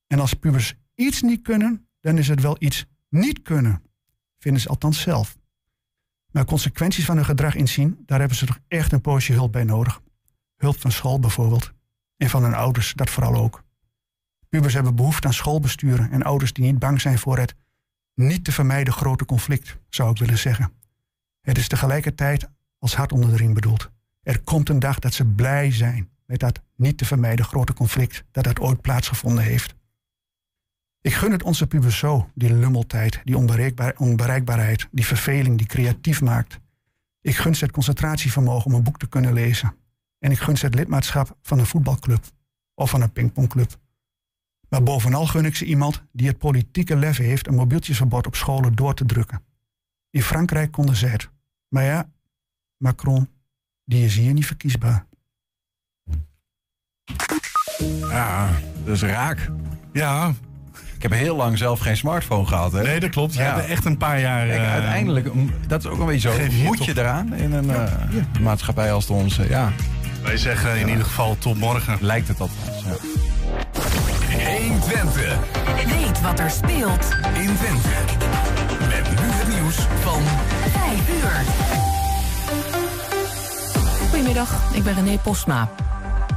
En als pubers iets niet kunnen, dan is het wel iets niet kunnen. Vinden ze althans zelf. Maar consequenties van hun gedrag inzien, daar hebben ze toch echt een poosje hulp bij nodig. Hulp van school bijvoorbeeld. En van hun ouders, dat vooral ook. Pubers hebben behoefte aan schoolbesturen en ouders die niet bang zijn voor het niet te vermijden grote conflict, zou ik willen zeggen. Het is tegelijkertijd als hart onder de riem bedoeld. Er komt een dag dat ze blij zijn met dat niet te vermijden grote conflict dat dat ooit plaatsgevonden heeft. Ik gun het onze pubers zo, die lummeltijd, die onbereikbaar, onbereikbaarheid, die verveling die creatief maakt. Ik gun ze het concentratievermogen om een boek te kunnen lezen. En ik gun ze het lidmaatschap van een voetbalclub of van een pingpongclub. Maar bovenal gun ik ze iemand die het politieke lef heeft een mobieltjesverbod op scholen door te drukken. In Frankrijk konden ze het. Maar ja, Macron, die is hier niet verkiesbaar. Ja, dat is raak. Ja. Ik heb heel lang zelf geen smartphone gehad. Hè? Nee, dat klopt. Je Ja. hebt echt een paar jaar... Kijk, eh, uiteindelijk, mm, dat is ook een beetje zo. je Moet je eraan in een eh, maatschappij als de onze? Ja, Wij zeggen in ieder geval tot morgen. lijkt het althans. Ja. 120. Weet wat er speelt In Twente. Met nu het nieuws van 5 uur. Goedemiddag, ik ben René Postma.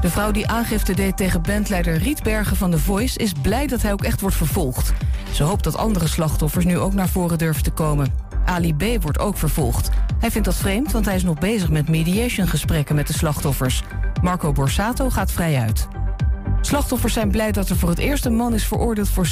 De vrouw die aangifte deed tegen bandleider Rietbergen van The Voice... is blij dat hij ook echt wordt vervolgd. Ze hoopt dat andere slachtoffers nu ook naar voren durven te komen. Ali B. wordt ook vervolgd. Hij vindt dat vreemd, want hij is nog bezig met mediation-gesprekken met de slachtoffers. Marco Borsato gaat vrij uit. Slachtoffers zijn blij dat er voor het eerst een man is veroordeeld voor